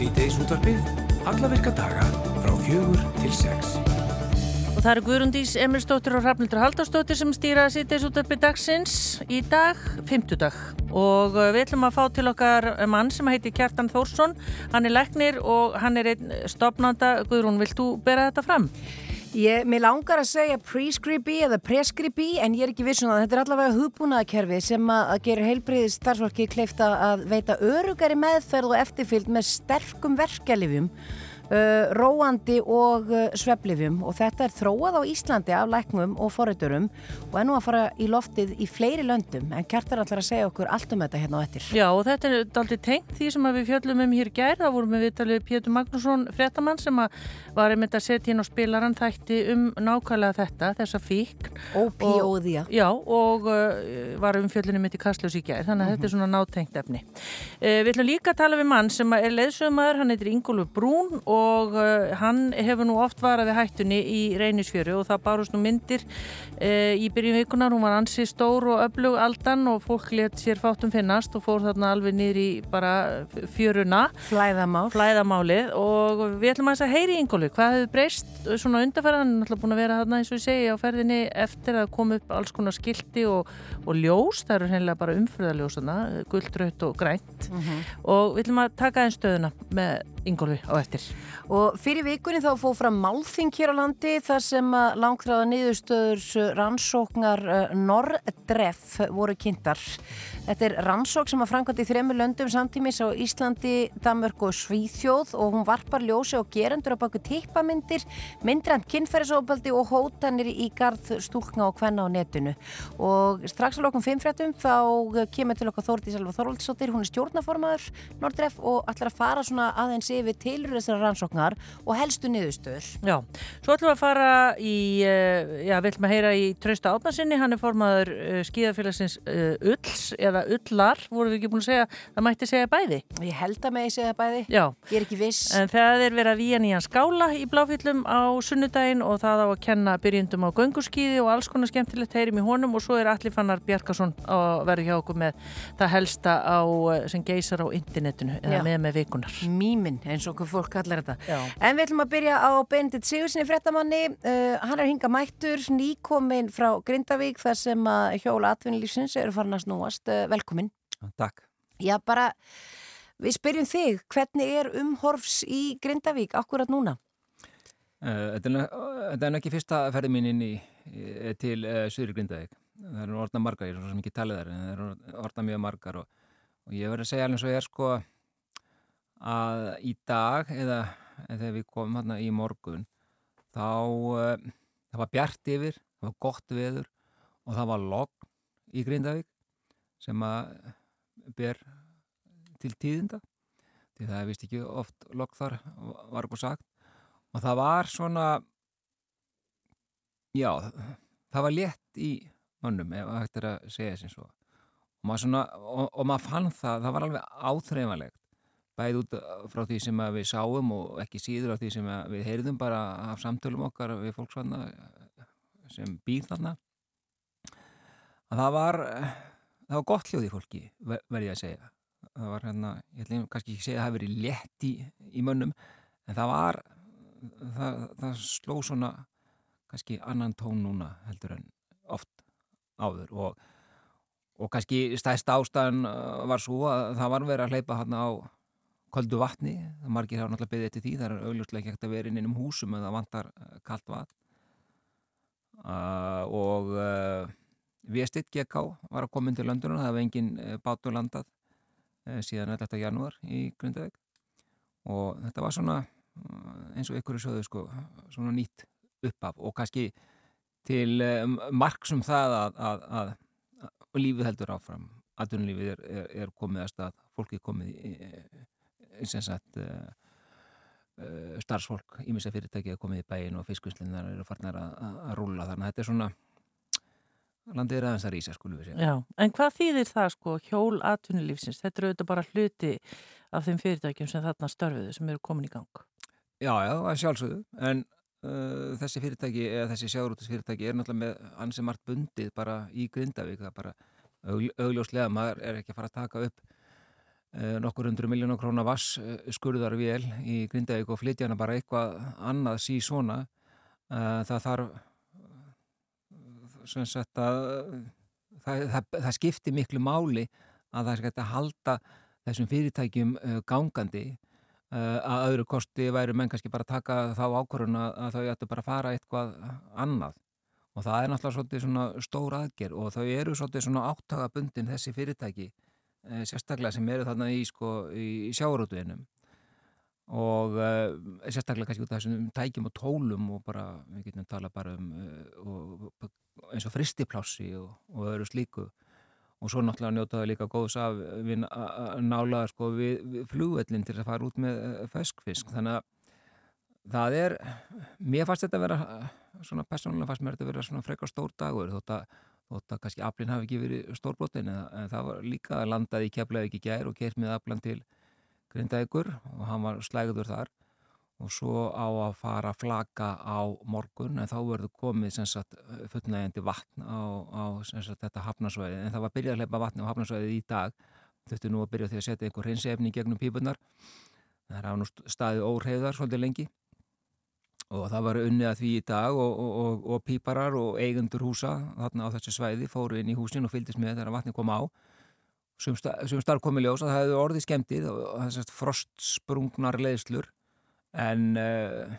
Sýteis útvarfið, alla virka daga frá fjögur til sex. Og það eru Guðrundís Emirsdóttir og Rafnildur Haldarsdóttir sem stýra Sýteis útvarfið dagsins í dag, fymtudag. Og uh, við ætlum að fá til okkar mann sem heitir Kjartan Þórsson. Hann er leknir og hann er einn stopnanda. Guðrún, vilt þú bera þetta fram? Ég, mér langar að segja prescribi eða prescribi en ég er ekki vissun um að þetta er allavega hugbúnaðakerfi sem að, að gera heilbriðið starfsfólki kleifta að veita örugari meðferð og eftirfylg með sterkum verkelifjum uh, róandi og uh, sveflifjum og þetta er þróað á Íslandi af læknum og forröyturum og er nú að fara í loftið í fleiri löndum en kjartar allar að segja okkur allt um þetta hérna á ettir. Já og þetta er aldrei tengt því sem við fjöllum um hér gær, þá vorum við viðtalið Pétur Magnússon fréttamann sem var einmitt að setja inn á spilaran þætti um nákvæmlega þetta, þessa fíkn. Ópíóðia. Já og uh, var um fjöllinu mitt í Kastljós í gær, þannig að mm -hmm. þetta er svona nátengt efni. Við ætlum líka að tala við mann sem er leðsögumæður, og uh, hann hefur nú oft varaði hættunni í reynisfjöru og það bárust nú myndir uh, í byrjum vikunar, hún var ansi stór og öflug aldan og fólk let sér fátum finnast og fór þarna alveg niður í bara fjöruna. Flæðamál. Flæðamálið og við ætlum að heyri Ingólfur, hvað hefur breyst svona undarferðan, hann er alltaf búin að vera þarna eins og ég segi á ferðinni eftir að koma upp alls konar skildi og, og ljós, það eru hennilega bara umfröðaljósana, guldrött og grænt Mm -hmm. og við ætlum að taka einn stöðuna með Ingólfi á eftir. Og fyrir vikunni þá fóð fram málþing hér á landi þar sem að langtræða niðurstöður rannsóknar Nordref voru kynntar. Þetta er rannsók sem að framkvæmdi í þremur löndum samtímis á Íslandi, Danmörk og Svíþjóð og hún varpar ljósi og gerendur á baku tippamyndir, myndrænt kynferðisofbaldi og hótanir í garð stúlkna og hvenna á netinu. Og strax á lokum fimmfrættum þá kemur til okkar Þórdís Alva Þorvaldsóttir, hún er stjórnaformaður Nordref og ætlar að fara svona aðeins yfir tilur þessara rannsóknar og helstu niðurstöður. Já, svo ætlum við að fara í, uh, já, við ætlum að heyra í Trausta Átnarsinni, hann er formaður uh, skíðafélagsins uh, Ulls eða Ullar, voru við ekki búin að segja, það mætti segja bæði. Ég held að með ég segja bæði, Já. ég er ekki viss. En það er verið að víja nýjan skála í Bláfjöllum á sunnudaginn og það á að kenna byrjundum á göngurskíði og alls konar skemmtilegt heyrim í honum og svo er Alli Fannar Bjarkarsson að verða hjá okkur með það helsta á, sem geysar á internetinu eða Já. með með vikunar. Mímin, eins og hvað fólk kallar þetta. Já. En við ætlum að byrja á Benedikt Sigurssoni fréttamanni. Uh, hann er hinga mættur, nýkomin frá Grindavík þar sem að hjóla atvinnulífsins eru farin að snúast. Uh, velkomin. Takk. Já, bara, við spyrjum þig, hvernig er umhorfs í Grindavík akkurat núna? Uh, þetta, er, er nú ekki fyrsta ferði mín inn í, til uh, Suður Grindavík. Það eru orðna margar, ég er svo sem ekki talið þar, en það eru orðna mjög margar og, og ég verður að segja alveg eins og ég er sko að í dag eða, þegar við komum hérna í morgun þá uh, það var bjart yfir, það var gott veður og það var logn í Grindavík sem að ber til tíðinda því það er vist ekki oft logn þar var okkur sagt. Og það var svona já, það var létt í mönnum ef hægt er að segja sem svo. Og maður, svona, og, og maður fann það, það var alveg áþreifanlegt bæði út frá því sem við sáum og ekki síður af því sem við heyrðum bara af samtölum okkar við fólk svona sem býr þarna að það var það var gott hljóð í fólki ver- verð ég að segja. Það var hérna, ég ætlum kannski ekki að segja að það hafi verið létt í, í mönnum en það var það, það sló svona kannski annan tón núna heldur en oft áður og, og kannski stæðst ástæðan uh, var svo að það var verið að hleypa hann á köldu vatni, margir hafa náttúrulega beðið eftir því, það er augljóslega ekki hægt að vera inn um húsum það vantar uh, kalt vatn uh, og uh, Vestitt GK var að koma inn til löndunum, það hefði engin uh, bátur landað síðan 11. janúar í Grundavík og þetta var svona eins og ykkur sögðu sko, svona nýtt uppaf og kannski til um, marksum það að, að, að, að lífið heldur áfram aðunlífið er, er, er komið að stað fólki er komið í, sagt uh, uh, starfsfólk, ímissa fyrirtæki er komið í bæin og fiskvinnslinnar eru farnar að, að, að rúla þannig að þetta er svona landið er aðeins að rísa skulum við segja Já, en hvað þýðir það sko hjól atvinnulífsins? Þetta eru auðvitað bara hluti af þeim fyrirtækjum sem þarna störfuðu sem eru komin í gang. Já, já, að sjálfsögðu, en uh, þessi fyrirtæki, eða þessi sjáurútusfyrirtæki er náttúrulega með ansi margt bundið bara í Grindavík, það er bara augl, augljóslega, maður er ekki að fara að taka upp nokkur hundru miljónu krónar vass uh, skurðarvél í Grindavík og flytja hana bara eitthvað annað sí svona. Uh, það þarf sem sagt að það, það, það skiptir miklu máli að það er skætt að halda þessum fyrirtækjum gangandi. Að öðru kosti væri menn kannski bara taka þá ákvörðun að þau ættu bara að fara eitthvað annað. Og það er náttúrulega svolítið svona stór aðger og þau eru svolítið svona áttagabundin þessi fyrirtæki. eh, sérstaklega sem eru þarna í, sko, í sjáurútuðinum og eh, sérstaklega kannski út af þessum tækjum og tólum og bara, við getum tala bara um eh, og, eins og fristiplássi og, og öðru slíku. Og svo náttúrulega njótaðu líka góðs af við nálaða sko við, við flugvellin til að fara út með feskfisk þannig að það er, mér fannst þetta að vera svona persónulega fannst mér þetta að vera svona frekar stór dagur þótt að, þótt að kannski aflinn hafi ekki verið stórbrotin en það var líka að landaði í keflaði ekki gær og kert með aflann til Grindavíkur og hann var slægður þar. Og svo á að fara að flaka á morgun en þá verður komið fullnægjandi vatn á, á sagt, þetta hafnarsvæði. En það var byrjað að hleypa vatn á hafnarsvæði í dag. Þurftu nú að byrja því að setja einhver hreinsefni gegnum pípunar það er á nú staðið óhreyðar svolítið lengi og það var unnið að því í dag og, og, og, píparar og eigundur húsa þarna á þessu svæði fóru inn í húsin og fylgdist með þegar vatni kom á. Sem, starf komið ljós að það hefði orðið skemmtið og þessast frostsprungnar leðslur en uh,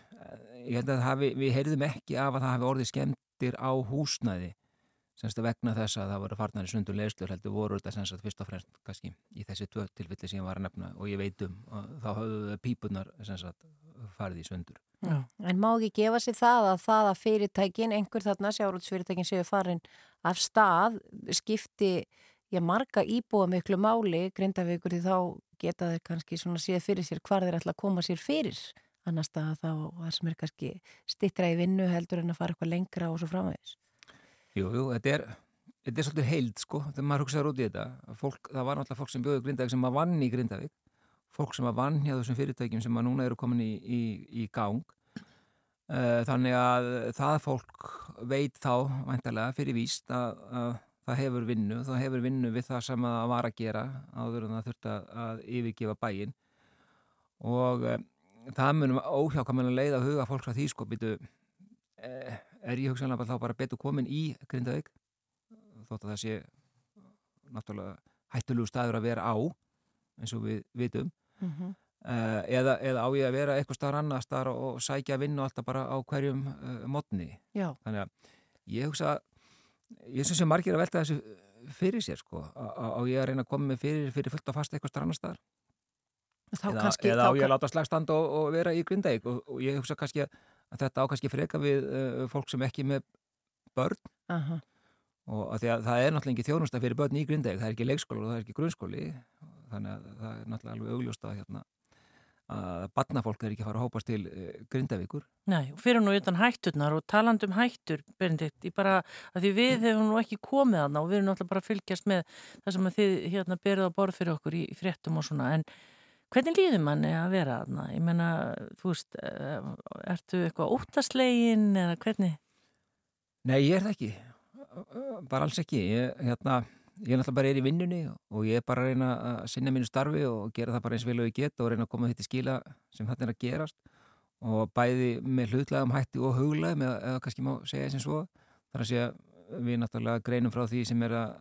ég held að hafi, við heyrðum ekki af að það hefði orðið skemmtir á húsnæði. Semst að vegna þess að það voru farnar í sundur leðslur heldur voru þetta semst að fyrst og fremst kannski í þessi tvö tilfelli sem ég var að nefna og ég veit um. Þá hafðu pípunar semst að farið í sundur Já. En má ekki gefa sér það að það að fyrirtækin, einhver þarna sjárútsfyrirtækin séu farin af stað skipti, já marga íbúa miklu máli, grindavíkur því þá geta þeir kannski svona séð fyrir sér hvar þeir ætla að koma sér fyrir annars það þá það sem er kannski stittra í vinnu heldur en að fara eitthvað lengra og svo framvegis. Jú, jú, þetta er þetta er svolítið heild sko, þegar maður hugsaður út í þetta fólk, það var náttúrulega fólk sem bjóði Grindavík sem maður vann í Grindavík fólk sem að vann hjá þessum fyrirtækjum sem núna eru komin í, í, í gang. Uh, þannig að það fólk veit þá vantarlega fyrir víst að, að það hefur vinnu, það hefur vinnu við það sem það var að gera áður en það þurft að, yfirgefa bæin og uh, það munum óhjákamenn að leiða að huga fólk frá því sko, býtu uh, er ég hugsanlega þá bara betur komin í Grindavík? Þótt að það sé náttúrulega hættulegu staður að vera á eins og við vitum mm -hmm. uh, eða, eða á ég að vera eitthvað starf annar starf og sækja að vinna alltaf bara á hverjum uh, modni Já. þannig að ég hugsa ég syns sem margir að velta þessu fyrir sér sko, á ég að reyna að koma með fyrir, fyrir fullt og fast eitthvað starf annar starf eða, kannski, eða á ég að láta slagstand og, og vera í grindaig og, og ég hugsa kannski að þetta á kannski freka við uh, fólk sem ekki með börn -huh. og að að það er náttúrulega ekki þjónusta fyrir börn í grindaig, það er ekki leikskóla og það er ekki grunnskóli þannig að það er náttúrulega alveg augljóst að hérna að barnafólk er ekki að fara að hópast til uh, Grindavíkur. Nei, og fyrir nú utan hætturnar og talandum hættur, Berendit, ég bara, að því við hefum nú ekki komið aðna og við erum náttúrulega bara að fylgjast með það sem þið hérna berið á borð fyrir okkur í, í fréttum og svona, en hvernig líður manni að vera aðna? Ég menna, þú veist, uh, ertu eitthvað óttaslegin eða hvernig? Nei, ég er það ekki, bara alls ekki, ég, hérna ég er náttúrulega bara er í vinnunni og ég er bara að reyna að sinna mínu starfi og gera það bara eins vel og ég get og reyna að koma þetta í skila sem þetta er að gerast. Og bæði með hlutlegum hætti og huglegum eða, eða kannski má segja eins og svo. Þar að segja við náttúrulega greinum frá því sem er að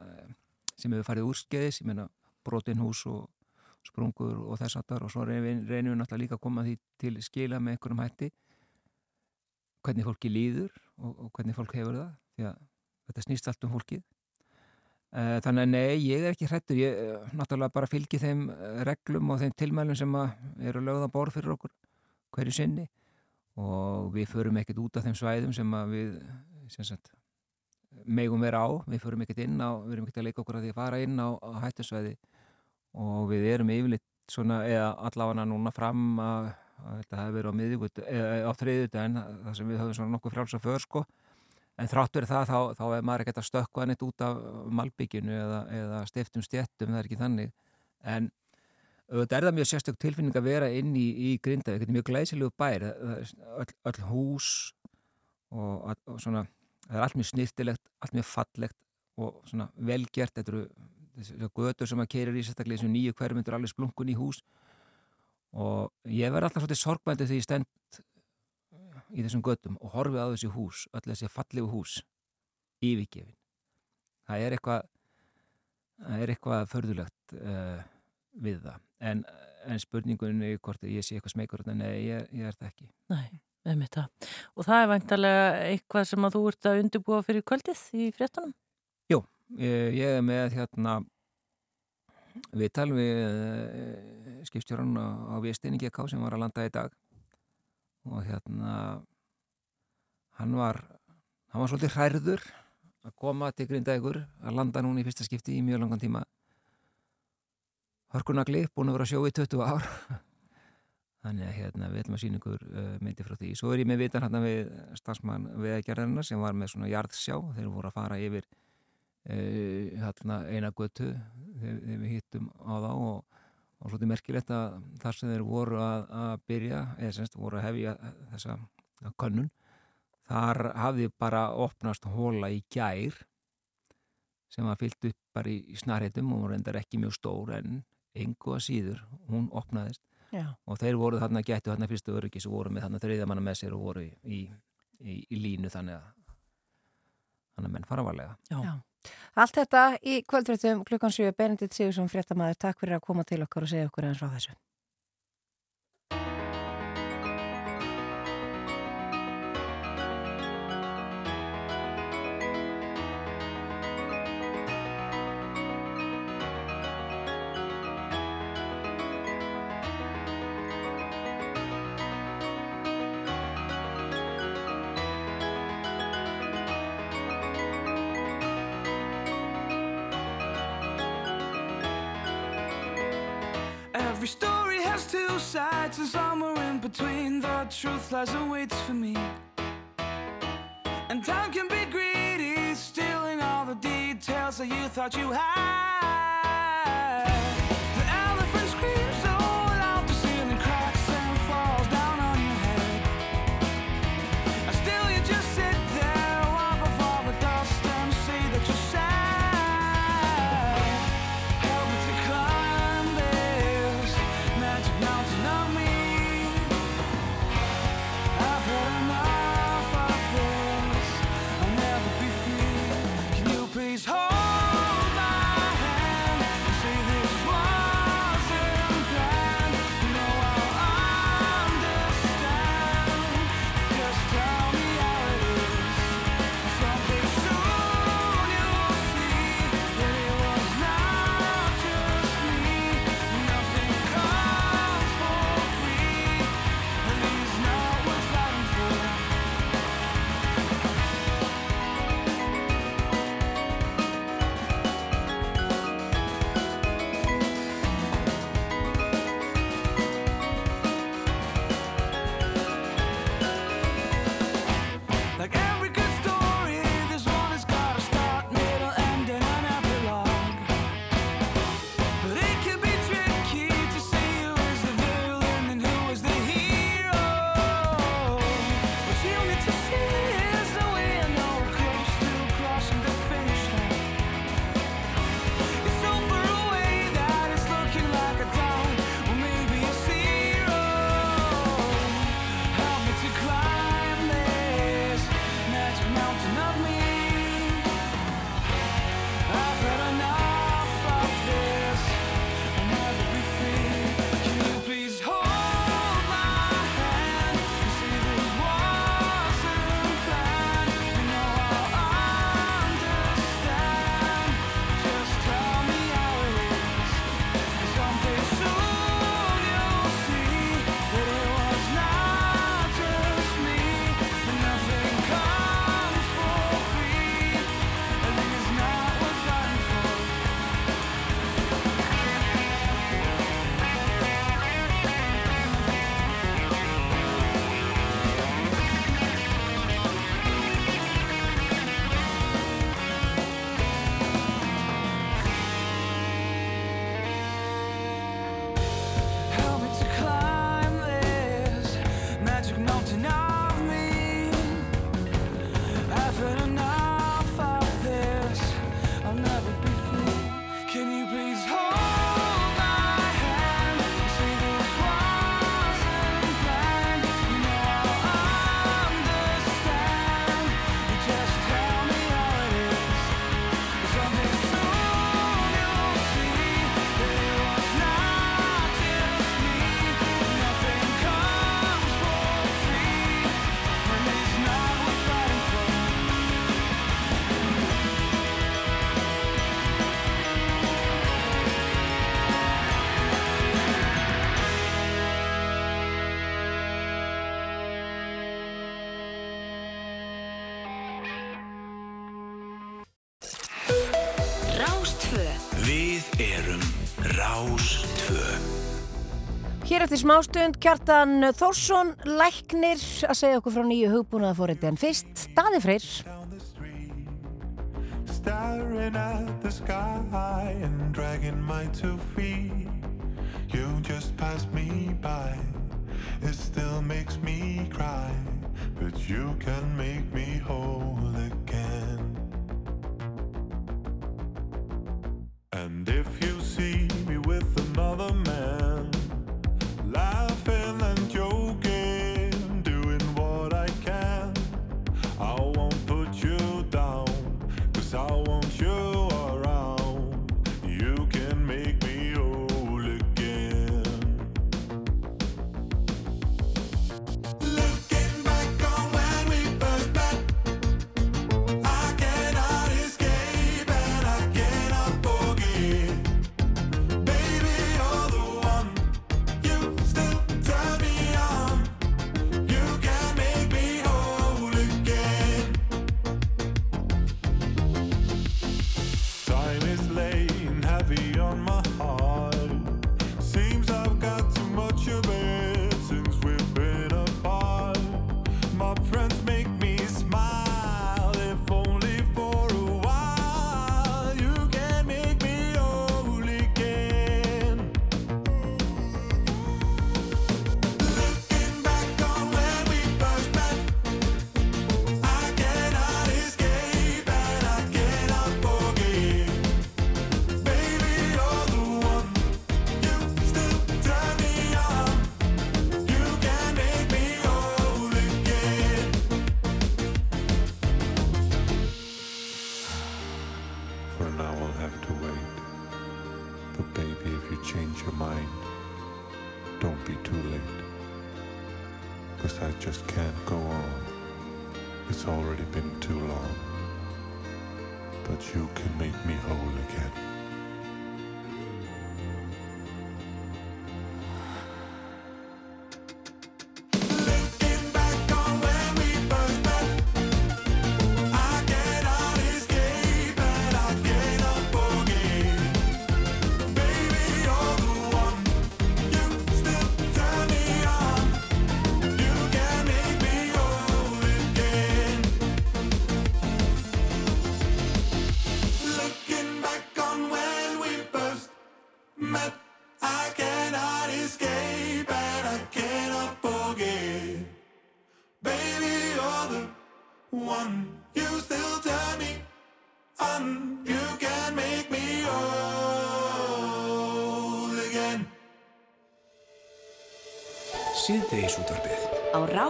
sem hefur farið úrskeiðis, ég meina brotin hús og sprungur og þess aftar og svo reynum við, reynum við náttúrulega líka að koma því til skila með einhverjum hætti. Hvernig fólki líður og, og hvernig fólk hefur það því að þetta snýst allt um fólkið þannig að nei, ég er ekki hrettur, ég eh, náttúrulega bara fylgi þeim eh, reglum og þeim tilmælum sem eru lögða borð fyrir okkur hverju sinni. Og við förum ekkert út af þeim svæðum sem við sem sagt, megum vera á, við förum ekkert inn á, við erum ekkert að leika okkur að því að fara inn á, á hættusvæði. Og við erum yfirleitt svona, eða allavega núna fram að, að þetta hefur verið á á þriðut en það sem við höfum svona nokkuð frálsa för En þráttur það þá, þá er maður ekkert að stökka neitt út af malbygginu eða, eða stiftum stjettum, það er ekki þannig. En þetta er það mjög sérstök tilfinning að vera inn í, í Grindavík, þetta er mjög glæsilegu bær, öll, öll hús og, og svona, það er allt mjög snýttilegt, allt mjög fallegt og svona velgjert, þetta eru, götur sem að keirir í sérstaklega og nýju hverjumyndur alveg splunkun í hús. Og ég verði alltaf svolítið sorgmæntið því ég stend í þessum götum og horfið á þessi hús, öll þessi fallegu hús yfirgefin. Það er eitthvað það er eitthvað förðulegt uh, við það. En, en spurningunni hvort ég sé eitthvað smeykur nei, ég, ég er það ekki. Nei, og það er vantarlega eitthvað sem að þú ert að undirbúa fyrir kvöldið í fréttunum? Jú, ég, ég er með hérna við talum við uh, skipstjóran á, á Viðsteiningi K sem var að landa í dag og hérna hann var hann var svolítið hærður að koma til Grindavíkur að landa núna í fyrsta skipti í mjög langan tíma. Hörkunagli, búin að vera að sjó í 20 ár. Þannig að hérna, við ætlum að sína ykkur uh, myndi frá því. Svo er ég með vitan hérna við stafsmann veðagerðarina sem var með svona jarðsjá, þeir voru að fara yfir uh, hérna, eina götu þegar við hittum á þá og, og svolítið merkilegt að þar sem þeir voru að, að byrja, eða semst voru að hefja þessa könnun þar hafði bara opnast hóla í gær sem var fyllt upp bara í, í snarheitum og reyndar ekki mjög stór en engu að síður, hún opnaðist Já. og þeir voru þarna gættu þarna fyrstu öryggis og voru með þarna þriðamanna með sér og voru í, í, í línu þannig að þannig að menn fara varlega. Já. Allt þetta í kvöldréttum klukkan 7 Benedikt Sigursson fréttamaður, takk fyrir að koma til okkar og segja okkur eins frá þessu truth lies and waits for me. And time can be greedy, stealing all the details that you thought you had. 2 Við erum Rás 2 Hér eftir smástund Kjartan Þórsson læknir að segja okkur frá nýju hugbúnaða fórið en fyrst staði freyr. Staring at the sky and dragging my two feet. You just passed me by. It still makes me cry But you can make me whole again.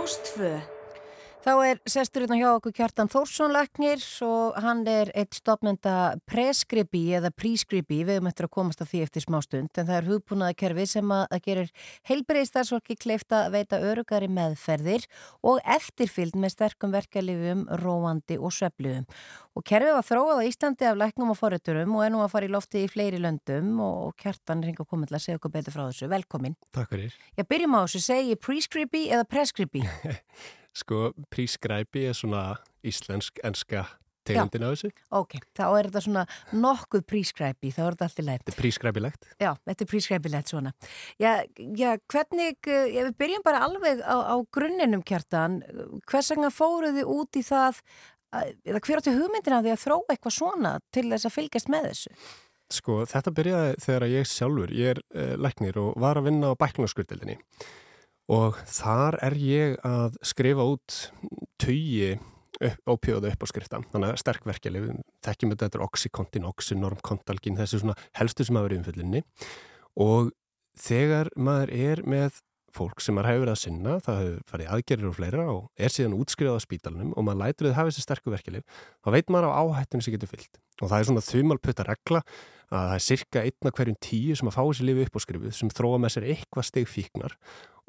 Á Rástfö. Þá er sestur hérna hjá okkur Kjartan Þórsson læknir og hann er eitt stopnenda preskribi eða prískribi, við höfum eftir að komast að því eftir smá stund, en það er hugbúnaða kerfi sem að, að gerir heilbreyðstarfsfólki kleifta að veita örugari meðferðir og eftirfylgd með sterkum verkefliðum, róandi og svefliðum. Og kerfið var þróað á Íslandi af læknum og forriturum og er nú að fara í lofti í fleiri löndum og Kjartan ringa komið til að segja okkur betur frá þessu. Velkomin. Takk fyrir. Ég byrjum á þessu, segi ég? Sko, prískræpi er svona íslensk-enska tegundin af þessu. Ok, þá er þetta svona nokkuð prescribi, þá er þetta allt í lægt. Þetta er prískræpilegt. Já, þetta er prescribilegt svona. Já, já, hvernig, eh, já, við byrjum bara alveg á, á grunninum kjartan, hvers vegna fóruð þið út í það, að- eða hver áttu hugmyndina því að þróa eitthvað svona til þess að fylgjast með þessu? Sko, þetta byrjaði þegar ég sjálfur, ég er uh, læknir og var að vinna á bæknarskurtildinni og þar er ég að skrifa út tugi ópjóða upp á skrifta, þannig að sterkverkjali, við þekkjum þetta, þetta er Oxycontin, Oxynorm, Kontalgin, þessi svona helstu sem hafa verið umfyllinni og þegar maður er með fólk sem maður hefur verið að sinna, það hefur farið í aðgerðir og fleira og er síðan útskrifað á spítalunum og maður lætur þau hafa þessi sterku verkjalið, þá veit maður á áhættinu sem getur fyllt. Og það er svona þumalputta regla að það er cirka einna hverjum tíu sem að fá þessi lifi upp á skrifuð sem þróa með sér eitthvað steg fíknar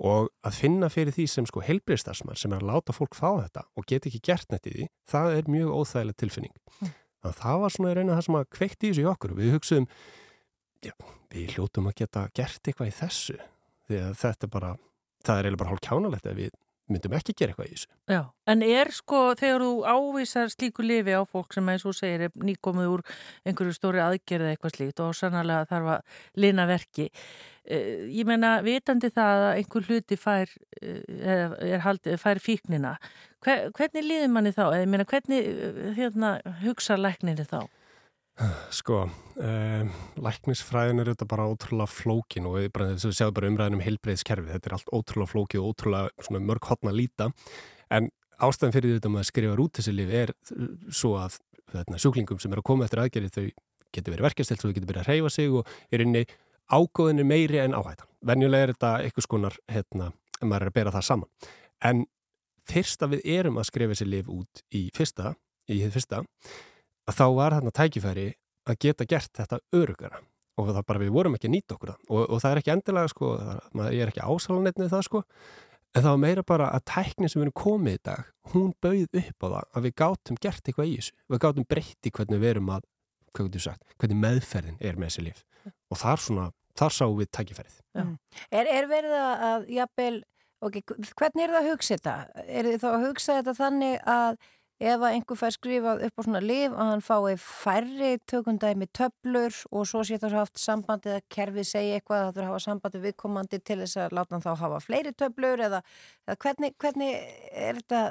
og að finna fyrir því sem sko helbriðstasmar sem er að láta fólk fá þetta og get ekki gert neitt í því, það er mjög óþægileg tilfinning. Þannig að það var svona rauninu það sem að kveikt í þessu í okkur og við hugsaðum, já, við hljótum að geta gert eitthvað í þessu því að þetta er bara, það er eiginlega bara hálf kjánalegt að við myndum ekki gera eitthvað í þessu. Já, en er sko þegar þú ávísar slíku lifi á fólk sem eins og segir er nýkomið úr einhverju stóri aðgerð eða eitthvað slíkt og sannlega þarf að lina verki ég meina, vitandi það að einhver hluti fær, eh, haldið, fær fíknina, hver, hvernig líður manni þá? Eða, meina, hvernig eh, hérna, hugsa læknirni þá? Sko, um, læknisfræðin er þetta bara ótrúlega flókin og bara, við sjáum bara umræðin um heilbreyðskerfi, þetta er allt ótrúlega flókið og ótrúlega mörg hotna líta en ástæðan fyrir þetta að skrifa út þessi lif er svo að þetta, sjúklingum sem er að koma eftir aðgerið þau getur verið verkefstilt svo þau getur byrjað að reyfa sig og er inni ágóðinu meiri en áhættan. Venjulega er þetta eitthvað skonar, hérna, en maður er að bera það saman. En fyrst að við erum að skrifa þessi lif út í fyrsta, í þið fyrsta, að þá var þarna tækifæri að geta gert þetta örugara og það bara við vorum ekki að nýta okkur það. Og, og það er ekki endilega sko, það, ég er ekki ásalanetnið það sko. En það var meira bara að tæknin sem við erum komið í dag hún bauð upp á það að við gátum gert eitthvað í þessu, við gátum breytti hvernig við erum að, hvað getur sagt, hvernig meðferðin er með þessi líf og þar svona, þar sáum við tækifærið Er, er verið að, að jafnvel, ok, hvernig er það að hugsa þetta? Er þið þá að hugsa þetta þannig að ef að einhver fær skrifað upp á svona lif að hann fái færri tökundæmi töflur og svo sé það haft sambandið að kerfið segja eitthvað að það þurfa að hafa sambandið viðkomandi til þess að láta hann þá hafa fleiri töflur eða, eða hvernig, hvernig er þetta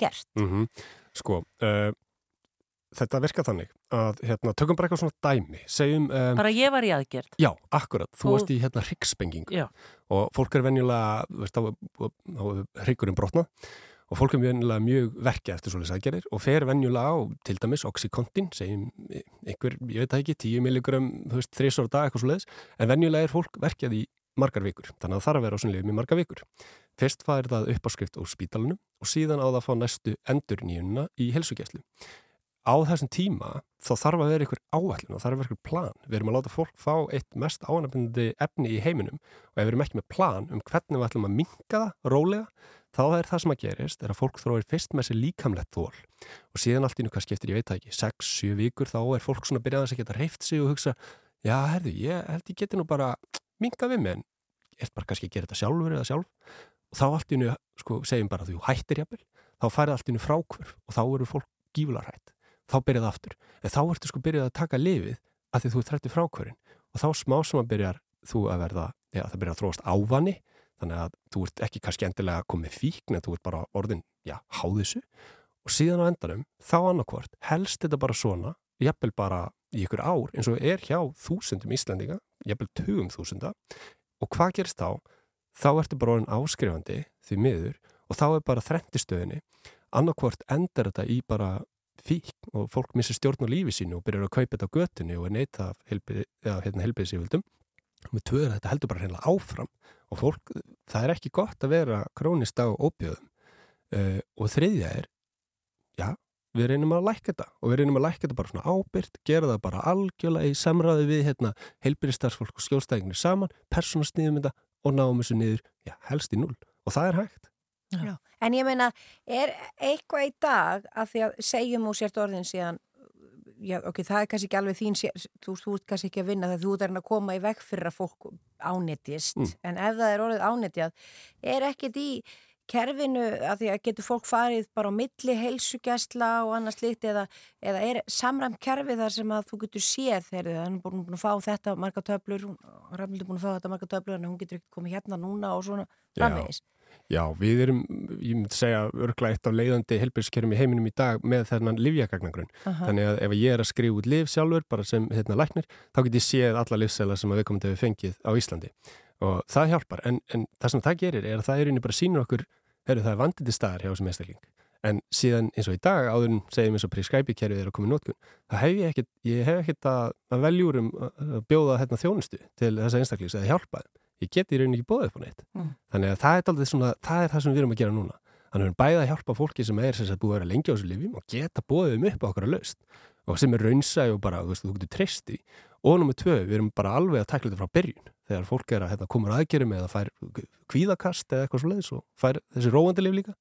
gert? mm Sko, uh, þetta virkar þannig að hérna, tökum bara eitthvað svona dæmi segjum, um, Bara ég var í aðgerð. já, akkurat, þú Og- varst í hérna hryggspengingu og fólk er venjulega veist, þá er hryggurinn brotnað og fólk er venjulega mjög verkja eftir svoleiðis aðgerðir og fer venjulega á til dæmis Oxycontin, segjum einhver, ég veit það ekki, 10 milligram þú veist, þrísar á dag, eitthvað svoleiðis. En venjulega er fólk verkjað í margar vikur þannig að það þarf að vera á svona lifum í margar vikur. Fyrst fær það uppáskrift úr spítalunum og síðan á það að fá næstu endur nýjuna í helsugæslu á þessum tíma þá þarf að vera ykkur áallin og þarf að vera ykkur plan. Við erum að láta fólk fá eitt mest ánafnandi efni í heiminum og ef við erum ekki með plan um hvernig við ætlum að minka það rólega, þá er það sem að gerist er að fólk þróir fyrst með sér líkamlegt þól og síðan allt í nú hvað skiptir, ég veit það ekki, 6-7 vikur þá er fólk svona byrjað að geta reyft sig og hugsa, já, herðu, ég held ég geti nú bara minka við mig en er bara kannski að gera þetta sjálfur eða sjálf og þá allt í nú, sko, segjum bara að þú hættir jafnvel, þá færið allt í nú frákvörf og þá eru fólk gífularhætt þá byrjaði aftur. En þá ertu sko byrjað að taka lifið að því þú ert þrætti frákvörin og þá smá sem að byrjar þú að verða, já það byrjar að þróast ávani þannig að þú ert ekki kannski endilega komið fíkn en þú ert bara orðin, já, háðisu og síðan á endanum þá annarkvort helst þetta bara svona jafnvel bara í ykkur ár eins og er hjá þúsundum Íslandinga, jafnvel tugum þúsunda og hvað gerist þá? Þá ertu bara orðin áskrifandi því miður og þá er bara þrentistöðinni annarkvort endar þetta í bara fíkn og fólk missir stjórn á lífi sínu og byrjar að kaupa þetta á götunni og er neita af hérna, með tvöður þetta heldur bara hreinlega áfram og fólk, það er ekki gott að vera krónist á óbjöðum uh, og þriðja er já, við reynum að lækka þetta og við reynum að lækka þetta bara svona ábyrgt gera það bara algjörlega í samræði við hérna, helbiðstarfsfólk og skjólstæðinir saman persónasniðum þetta og náum þessu niður, já, helst í null og það er hægt. Já. En ég meina, er eitthvað í dag að því að segjum úr sért orðin síðan, já, ok, það er kannski ekki alveg þín, þú, þú ert kannski ekki að vinna þegar þú ert að koma í veg fyrir að fólk ánetjist, Mm. en ef það er orðið ánetjað, er ekkit í kerfinu að því að getur fólk farið bara á milli heilsugjæsla og annars slíkt eða, eða er samræmt kerfi þar sem að þú getur séð þegar það er búin, að fá þetta marga töflur, Rafnildur búin að fá þetta marga töflur en hún getur ekki komið hérna núna og svona framvegis. Já, við erum, ég myndi segja, örgla eitt af leiðandi helbilskerfum í heiminum í dag með þennan livjagagnagrunn. Þannig að ef ég er að skrifa út liv sjálfur, bara sem hérna læknir, þá get ég séð alla livsæla sem að við komum til að fengið á Íslandi. Og það hjálpar, en, en það sem það gerir er að það er einnig bara sínur okkur, heyrðu það er vandindi staðar hjá þessum einstakling. En síðan eins og í dag, áður en segjum eins og prescribe-kerfið er að koma í nótkun, það hef ég ekkit, ég hef ekkit að, að veljúrum að bjóða hérna þjónustu til þessa einstaklings eða hjálpa þeim. Ég get í rauninni ekki bóðið upp á neitt. Mm. Þannig að það er, dálítið svona, það er það sem við erum að gera núna. Þannig að við erum bæði að hjálpa fólki sem er sem sagt, búið að vera lengi á þessu lifjum og geta bóðið um upp á okkar að laust og sem er raunsæg og bara, þú veist, þú getur treyst í. Og nummið tvö, við erum bara alveg að takla þetta frá byrjun. Þegar fólk er að hérna, koma að aðgerum eða fær kvíðakast eða eitthvað svo leiðis og fær þessi róandi lif líka,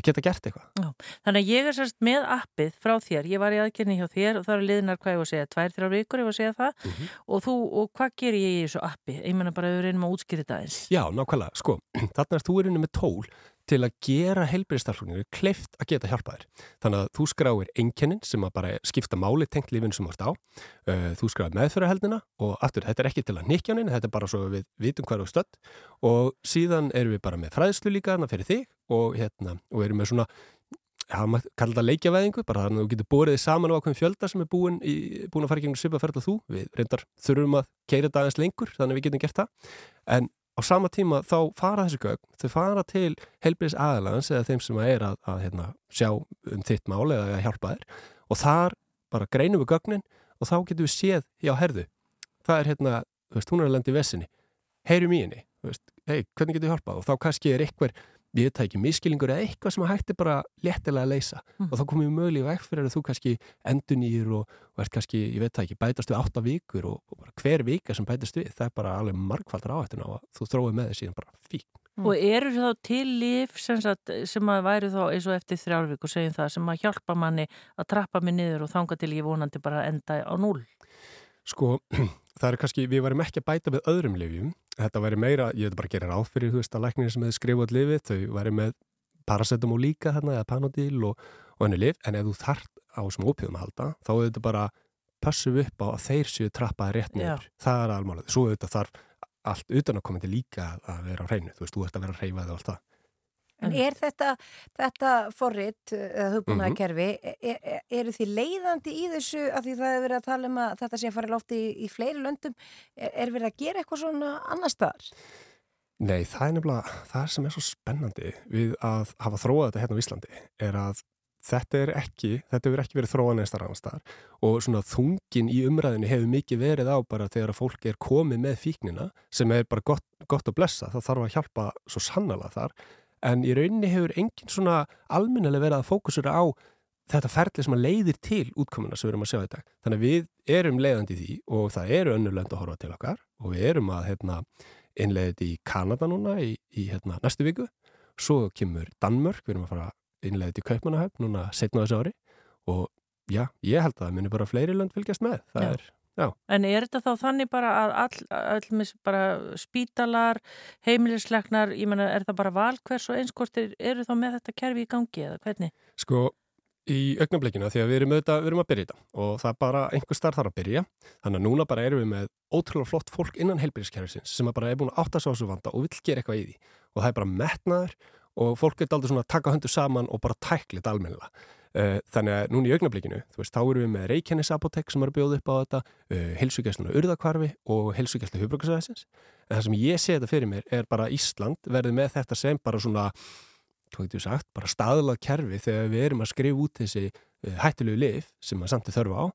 að geta gert eitthvað. Þannig að ég er sérst með appið frá þér, ég var í aðgerni hjá þér og það eru liðnar hvað ég var að segja, tvær, þrjár vikur ég var að segja það Mhm. og þú, og hvað gerir ég í þessu appi? Ég menna bara að við reynum að útskýra þetta eins. Já, nákvæmlega, sko, þarna er þú inni með tól til að gera heilbyrðistarfluninu kleift að geta hjálpa þér. Þannig að þú skráir einkennin sem að bara skipta máli tengt lífinu sem þú ert á. Uh, þú skráir meðfyrirheldina og aftur, þetta er ekki til að nikja hann, þetta er bara svo við vitum hvað er á stödd og síðan erum við bara með fræðslu líka þarna fyrir þig og, hérna, og erum með svona Já, maður kallar þetta leikjavæðingu, bara þannig að þú getur borðið saman á ákveðin fjölda sem er búin, í, búin að fara gegnum svipaferð og þú. Við reyndar þurfum að keira aðeins lengur, þannig að við getum gert það. En á sama tíma þá fara þessi gögn, þau fara til heilbriðs aðalagans eða þeim sem er að, að hérna, sjá um þitt mál eða að hjálpa þér og þar bara greinum við gögnin og þá getum við séð, já, herðu, það er hérna, þú veist, hún er að lenda í vessinni, heyrum í henni, veist, hei, hvernig getum við hjálpað? Og þá kannski er eitthvað ég veit það ekki, miskilingur eða eitthvað sem að hætti bara léttilega að leysa Mm. og þá komum við mögulega vekk fyrir að þú kannski endunýr og, og ert kannski, ég veit það ekki, bætast við átta vikur og, og bara hver vika sem bætast við, það er bara alveg margfaldar áhættuna og þú þróið með þess síðan bara fík. Og eru þá til líf sem, sagt, sem að væri þá eins og eftir þrjárvík og segjum það sem að hjálpa manni að trappa mig niður og þanga til ég vonandi bara enda á núl. Sko, það er kannski, við varum ekki að bæta með öðrum lifjum, þetta væri meira, ég veit bara að gera ráð fyrir, þú veist, að læknir sem hefði skrifað lifið, þau væri með paracetamol líka þarna eða panodil og, og henni lif, en ef þú þart á sem ópíðum að halda, þá er þetta bara passum upp á að þeir séu trappaði rétt niður, það er almálið, svo auðvitað þarf allt utan að koma til líka að vera á hreinu, þú veist, þú ert að vera að reyfa þig og allt það. En er þetta, þetta forrit, eða hugbúnaða Mhm. er, er, eru því leiðandi í þessu að því það er verið að tala um að þetta sé að fara lofti í, í fleiri löndum, er, er verið að gera eitthvað svona annar staðar? Nei, það er nefnilega, það sem er svo spennandi við að hafa þróað þetta hérna á Íslandi er að þetta er ekki, þetta hefur ekki verið þróað neistar annars staðar og svona þungin í umræðinu hefur mikið verið á bara þegar að fólk er komið með fíknina sem er bara gott, gott að blessa, það þarf að hjálpa svo sannlega þar, en í rauninni hefur engin svona almennilega verið að fókusura á þetta ferli sem að leiðir til útkomuna sem við erum að sjá þetta. Þannig að við erum leiðandi í því og það eru önnur lönd að horfa til okkar og við erum að hérna, innleiði þetta í Kanada núna í, í hérna, næstu viku. Svo kemur Danmörk, við erum að fara að innleiði þetta í Kaupmannahöfn núna setna á þessu ári og já, ég held að það muni bara fleiri lönd fylgjast með. Það Já. er, já, En er þetta þá þannig bara að all, all bara spítalar, heimilisleiknar, ég menna, er það bara valkvers og einskortir, eru þá með þetta kerfi í gangi eða hvernig? sko í augnablikina því að við erum, auðvitað, við erum að byrja þetta og það er bara einhver starf þarf að byrja. Þannig að núna bara erum við með ótrúlega flott fólk innan heilbyrðiskerfisins sem bara er búin að átta sig á þessu vanda og vill gera eitthvað í því. Og það er bara metnaður og fólk er aldrei svona að taka höndu saman og bara tækla þetta almennilega. Eh, þannig að núna í augnablikinu, veist, þá erum við með Reykjanes apotek sem er að bjóða upp á þetta uh, heilsugjastluna Urðakvarfi og heilsugjastlu Hubrukasæðisins, en það sem ég sé þetta fyrir mér er bara Ísland verði með þetta sem bara svona hvað getur við sagt, bara staðlað kerfi þegar við erum að skrifa út þessi uh, hættulegu lif sem að samt er þörfa á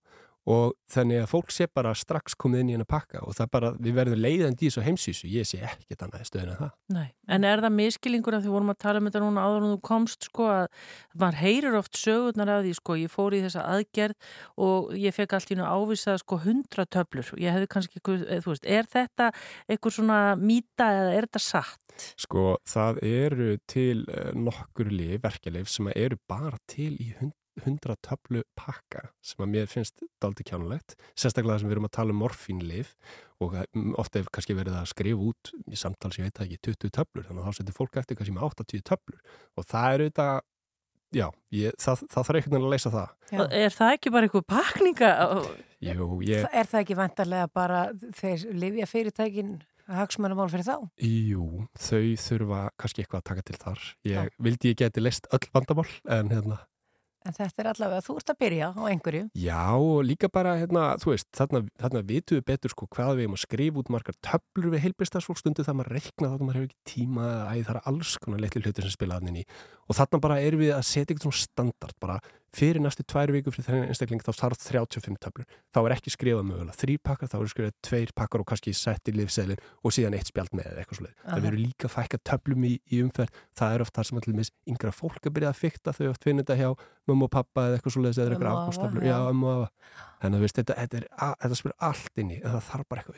og þannig að fólk sé bara strax komið inn í hennar pakka og það bara, við verðum leiðandi í þessu heimsísu, ég sé ekkert annað stöðin en það. Nei, en er það miskilingur að því vorum að tala um þetta núna áður en þú komst sko að maður heyrir oft sögurnar að því sko, ég fór í þessa aðgerð og ég fekk allt í nú ávisað sko hundra töflur ég hefði kannski, eh, þú veist, er þetta einhver svona mýta eða er þetta satt? Sko, það eru til uh, nokkur lif, verkjalif sem að eru bara til í hund, hundra töflu pakka sem að mér finnst daldi kjánulegt, sérstaklega sem við erum að tala um morfínlif og mm, oft hefur kannski verið að skrifa út í samtals, ég veit ekki, 20 töflur, þannig að þá setur fólk eftir kannski með 80 töflur og það eru þetta, já, ég, það, það þarf einhvern veginn að leysa það. Já. Er það ekki bara einhver pakninga? Jú, ég, Er það ekki vantarlega bara þeir lifja fyrirtækin hagsmannamál fyrir þá? jú, þau þurfa kannski eitthvað að taka til þar. Ég vildi ég geti leist öll vandamál, en hérna, En þetta er allavega, þú ert að byrja á einhverju. Já, og líka bara, hérna, þú veist, þarna, þarna vitum við betur sko hvað við erum að skrifa út margar töflur við heilbærstarfsfólk stundu það maður reikna þá maður hefur ekki tíma eða æ, það er alls konar litli hlutir sem spila þannig í og þarna bara erum við að setja eitthvað svona standard bara fyrir næstu tvær viku fyrir þennan einstakling þá þarf 35 töflur þá er ekki skrifað mögulega þrý pakkar, þá er skrifað tveir pakkar og kannski sett í livseðlin og síðan eitt spjald með eða eitthvað svoleið. Aha. Það verður líka fækka töflum í, í umferð, það er oft þar sem allir mis yngra fólk að byrja að fykta þau oft finna þetta hjá mömmu og pappa eða eitthvað svoleiðis eða eitthvað afa Þannig að veist, þetta, þetta, að, þetta spyrir allt inn í, en það þarf bara eitthvað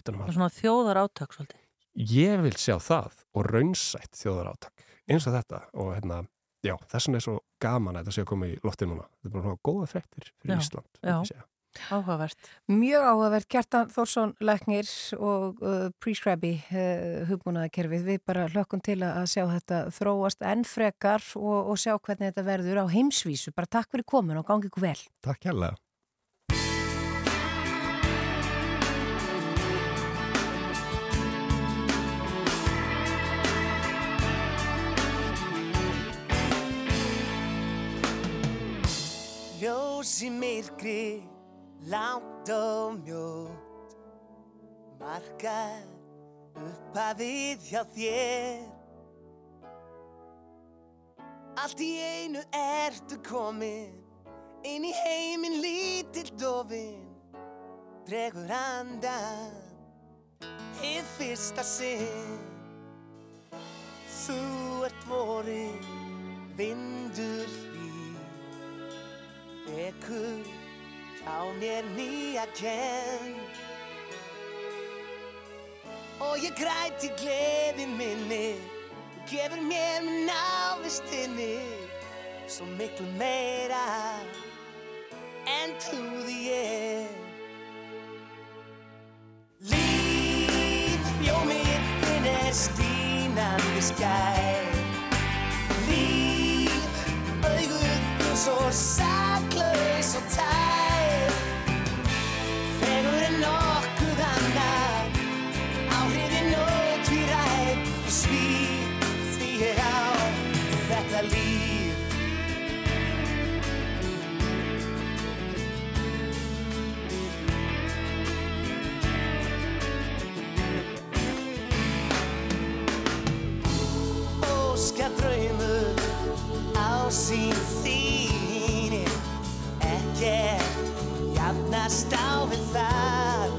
svolítið. Ég vil sjá það já, þess vegna er svo gaman að þetta sé að koma í lofti núna. Þetta er bara svona góða fréttir fyrir Já, Ísland. já. Áhugavert. Mjög áhugavert, Kjartan Þórsson Læknir og uh, Prescribe uh, hugbúnaðakerfið. Við bara hlökkum til að að sjá þetta þróast enn frekar og, og sjá hvernig þetta verður á heimsvísu. Bara takk fyrir komin og gangi ykkur vel. Takk hérlega. Ljós í myrkri, langt og mjótt Markar upphafið hjá þér. Allt í einu ertu komin Inn í heiminn lítill dofin Dregur andan Hið fyrsta sinn. Þú ert vorin Vindur hlý Vekur hjá mér nýja kenn Og ég græti gleði minni Þú gefur mér með návistinni Svo miklu meira En trúði ég. Líf, ljómið þinn er skínandi skær auguð þín svo saklaus og tær sín þín Ekkert jafnast á við það.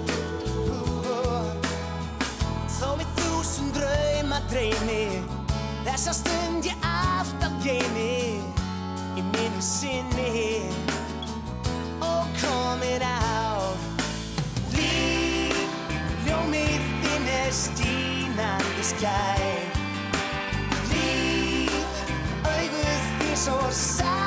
Þó við þúsund drauma dreymi Þessa stund ég alltaf geymi Í minni sinni. Og komin á Líf, ljómið þinn er stínandi skær auguð þín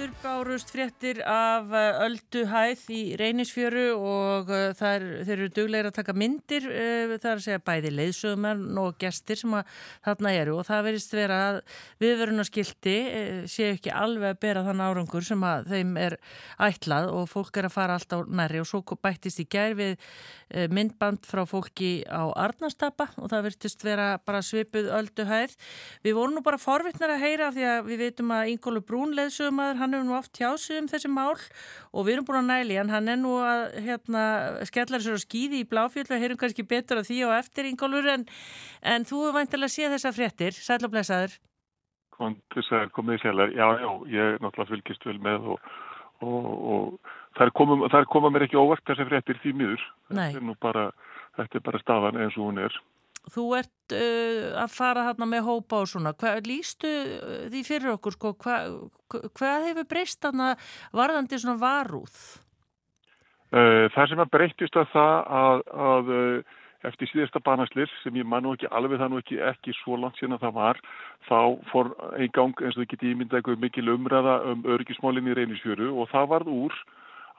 aftur bárust fréttir af uh, ölduhæð í reynisfjöru og uh, þær, þeir eru duglegir að taka myndir, uh, það er að segja bæði leiðsögumenn og gestir sem þarna eru. Og það verist vera að viðvörunarskilti uh, séu ekki alveg að bera þann árangur sem að þeim er ætlað og fólk er að fara alltaf nærri. Og svo bættist í gær við myndband frá fólki á Arnastapa og það verðist vera bara svipuð ölduhæð. Við vorum nú bara forvittnar að heyra því að við veitum að Ingólu Brún leiðsögum maður, hann hefur nú oft tjásið um þessi mál og við erum búin að næli hann, hann er nú að hérna, skellar sér á skýði í bláfjöld og heyrum kannski betur af því og eftir Ingólfur en, en þú er væntilega að sé þessa fréttir, sæl og blessaður. Kvandis er komið sérlega, já, já, ég náttúrulega fylgist vel með og, og, og þær, koma, þær koma mér ekki óvart þessi fréttir því miður. Þetta er bara, þetta er bara staðan eins og hún er. Þú ert uh, að fara þarna með hópa og svona, hvað lístu uh, því fyrir okkur, sko, hva, hvað hefur breyst þarna varðandi svona varúð? Uh, það sem að breytist að það að, að uh, eftir síðasta banaslir sem ég man nú ekki alveg það nú ekki, ekki svo langt síðan að það var þá fór einn gang eins og þið geti ímyndað eitthvað mikil umræða um örgismálinn í reynisfjöru og það varð úr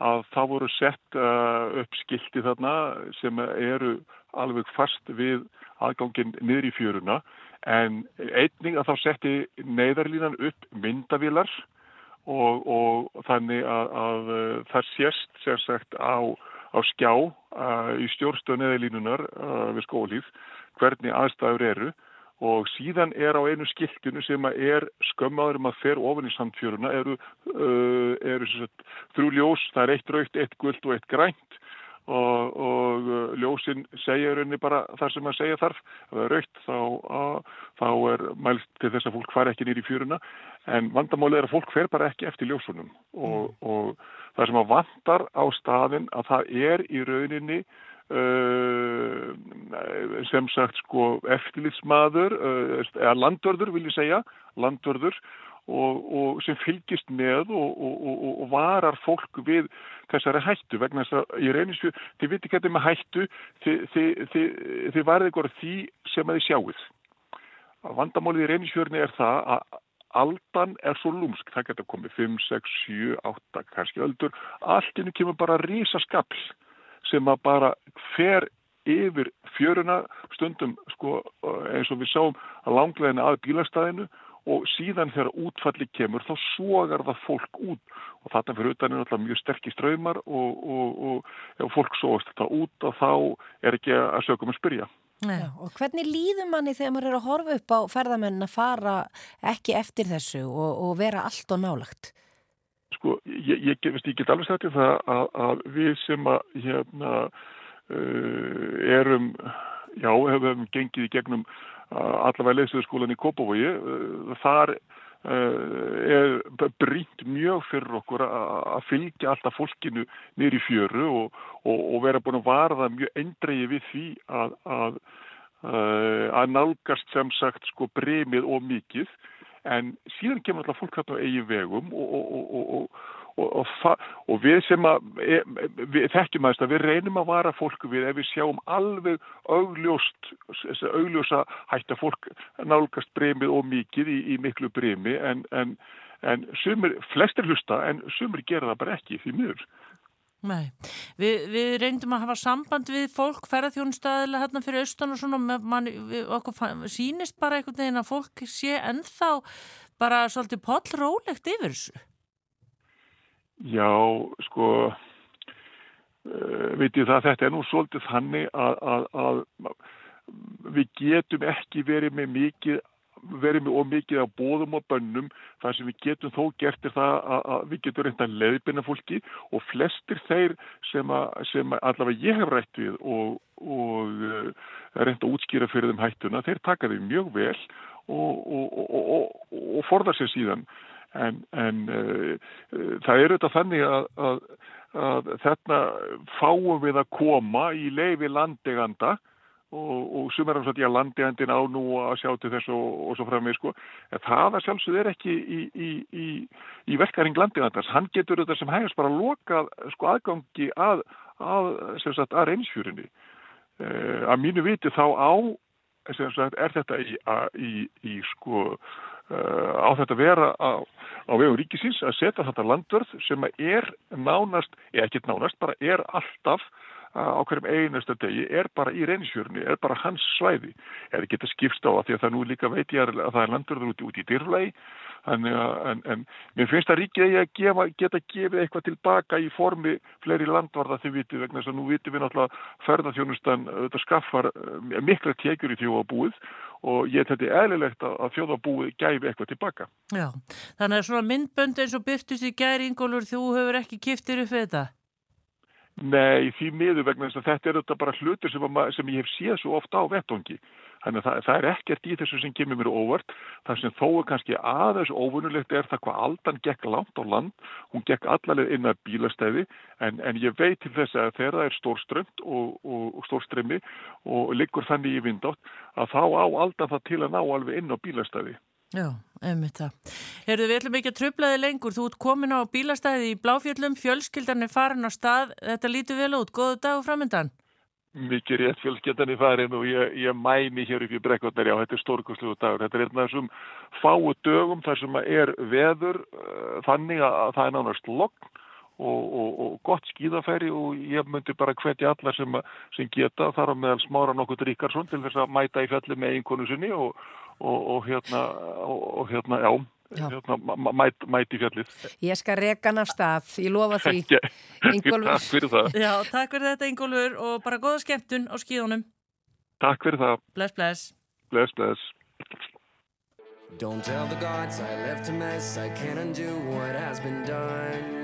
að það voru sett uh, upp skilti þarna sem eru alveg fast við aðgangin niður í fjöruna. En einning að þá setti neyðarlínan upp myndavílar og, og þannig að, að það sést sérsagt á, á skjá uh, í stjórnstöð neðalínunar uh, við skólíð hvernig aðstæður eru og síðan er á einu skiltinu sem er skömmaður um að fer ofan í sandfjöruna eru, uh, eru sagt, þrjú ljós, það er eitt raukt, eitt guld og eitt grænt. Og, og ljósin segja rauninni bara það sem að segja þarf. Ef það er raukt þá, að, þá er mælst til þess að fólk fara ekki nýri í fjöruna. En vandamáli er að fólk fer bara ekki eftir ljósunum. Og, og það sem að vandar á staðin að það er í rauninni Uh, sem sagt sko eftirlitsmaður uh, eða landvörður vil ég segja landvörður og, og sem fylgist með og, og, og varar fólk við þessari hættu vegna þess að í reynisfjö þið viti þetta með hættu þið, þið, þið, þið varðið ykkur því sem að þið sjáuð vandamálið í reynisfjörni er það að aldan er svo lúmsk. Það getur komið 5, 6, 7, 8 kannski öldur, alltinu kemur bara rísaskapl sem að bara fer yfir fjöruna stundum sko eins og við sáum að langleginu að bílastæðinu og síðan þegar útfalli kemur þá sogar það fólk út og þarna fyrir utan er alltaf mjög sterkir ströymar og, og, og ef fólk sóast þetta út og þá er ekki að sögum að spyrja. Já, og hvernig líður manni þegar maður er að horfa upp á ferðamenn að fara ekki eftir þessu og, og vera allt og nálagt? Sko, ég, ég, ég, ég get alveg sagt til það að, að við sem að hérna uh, erum, já, hefum gengið í gegnum uh, allavega leysöðskólan í Kópavogi, uh, þar uh, er brínt mjög fyrir okkur að fylgja alltaf fólkinu í fjöru og, og, og vera búin að varða mjög eindreiði við því að, að nálgast sem sagt sko bremið og mikið en síðan kemur alltaf fólk hægt á eigin vegum og, og, og, og, við sem að e, við þekkjum aðeins að við reynum að vara fólku við ef við sjáum alveg augljóst, augljósa hægt að fólk nálgast bremið og mikið í, í miklu bremi en, en, en sumir, flestir hlusta en sumir gera það bara ekki því miður. Nei, við, við reyndum að hafa samband við fólk, ferðarþjónustæðilega hérna fyrir austan og svona, man, við, okkur sýnist bara einhvern veginn að fólk sé ennþá bara svolítið pollrólegt yfir þessu. Já, sko, uh, veitir það, þetta er nú svolítið þannig að, að, að við getum ekki verið með mikið verið með ómikið á bóðum og bönnum. Þar sem við getum þó gert er það að, að við getum reynda að leiðbina fólki og flestir þeir sem, að, sem að allavega ég hef rætt við og, og uh, reynda að útskýra fyrir þeim hættuna, þeir taka þeim mjög vel og, og, og, forða sér síðan. En, en uh, uh, það er auðvitað þannig að, að, að þarna fáum við að koma í leifi landeganda og, og sumar er að landegjandin á nú að sjá til þess og, og svo framveg sko. En það að sjálfsögð er ekki í, í, í, í verkaring landegjandans. Hann getur þetta sem hægast bara lokað sko, aðgangi að, að, sagt, að reynsfjörunni. Uh, að mínu viti þá á sagt, er þetta í, að- sko uh, á þetta að vera á, á vegum ríkisins að setja þetta landvörð sem að er nánast, eða ekki nánast, bara er alltaf á hverjum einasta degi, er bara í reynisjörni, er bara hans svæði. Er geta skipst á að því að það nú líka veit ég að það er landvörður út, út í dyrflegi, en, en, en mér finnst að ríkið eigi að gefa, geta gefið eitthvað tilbaka í formi fleiri landvarða því vitið vegna þess að nú vitum við náttúrulega ferðarþjónustan þetta skaffar eh, mikla tekjur í þjóðabúið og ég þetta er eðlilegt að, þjóðabúið gæfi eitthvað tilbaka. Já, þannig að svona myndbönd eins og byrtust í gæri Ingólfur, þú hefur ekki kiftir upp þetta? Nei, því miður vegna þess að þetta er þetta bara hlutur sem, sem ég hef séð svo ofta á vettongi. Þannig að það, það er ekkert í þessu sem kemur mér óvart. Það sem þó er kannski aðeins óvunulegt er það hvað aldan gekk langt á land. Hún gekk allaleg inn að bílastæði en, en ég veit til þess að þegar það er stórströmt og, og, og stórströmmi og liggur þannig í vindátt að þá á aldan það til að ná alveg inn á bílastæði. Já, einmitt það. Herðu, við ætlum ekki að trubla þig lengur. Þú ert komin á bílastæði í Bláfjöllum, fjölskyldan er farin á stað. Þetta lítur vel út. Góðu dagur framöndan. mikið rétt fjölskyldan í farin og ég, ég mæni hér upp í brekkotnar, já, þetta er stórkosluðu dagur. Þetta er einn af þessum fáu dögum þar sem er veður uh, þannig að, að það er nánast logn og, og, og gott skíðafæri og ég myndi bara hvetja alla sem, að- sem geta þar á meðal smára nokkuð Ríkarsson til þess að mæta í fjalli með einkonu sinni og, og, og hérna, og, og hérna, já, Já. hérna mæt, mæti í fjallið. Ég skal reka hann af stað, ég lofa því. Takk fyrir það. Já, takk fyrir þetta Ingólfur og bara góða skemmtun á skíðunum. Takk fyrir það. Bless, bless. Bless, bless. Don't tell the gods I left a mess. I can't undo what has been done.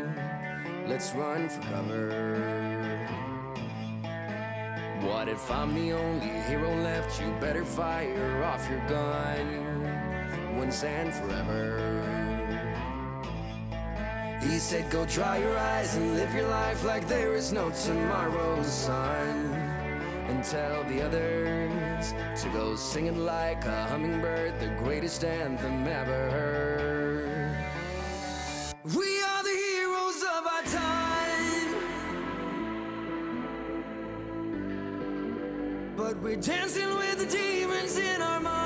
Let's run for cover. What if I'm the only hero left? You better fire off your gun once and forever. He said, Go dry your eyes and live your life like there is no tomorrow, son. And tell the others to go singing like a hummingbird, the greatest anthem ever heard. We But we're dancing with the demons in our minds.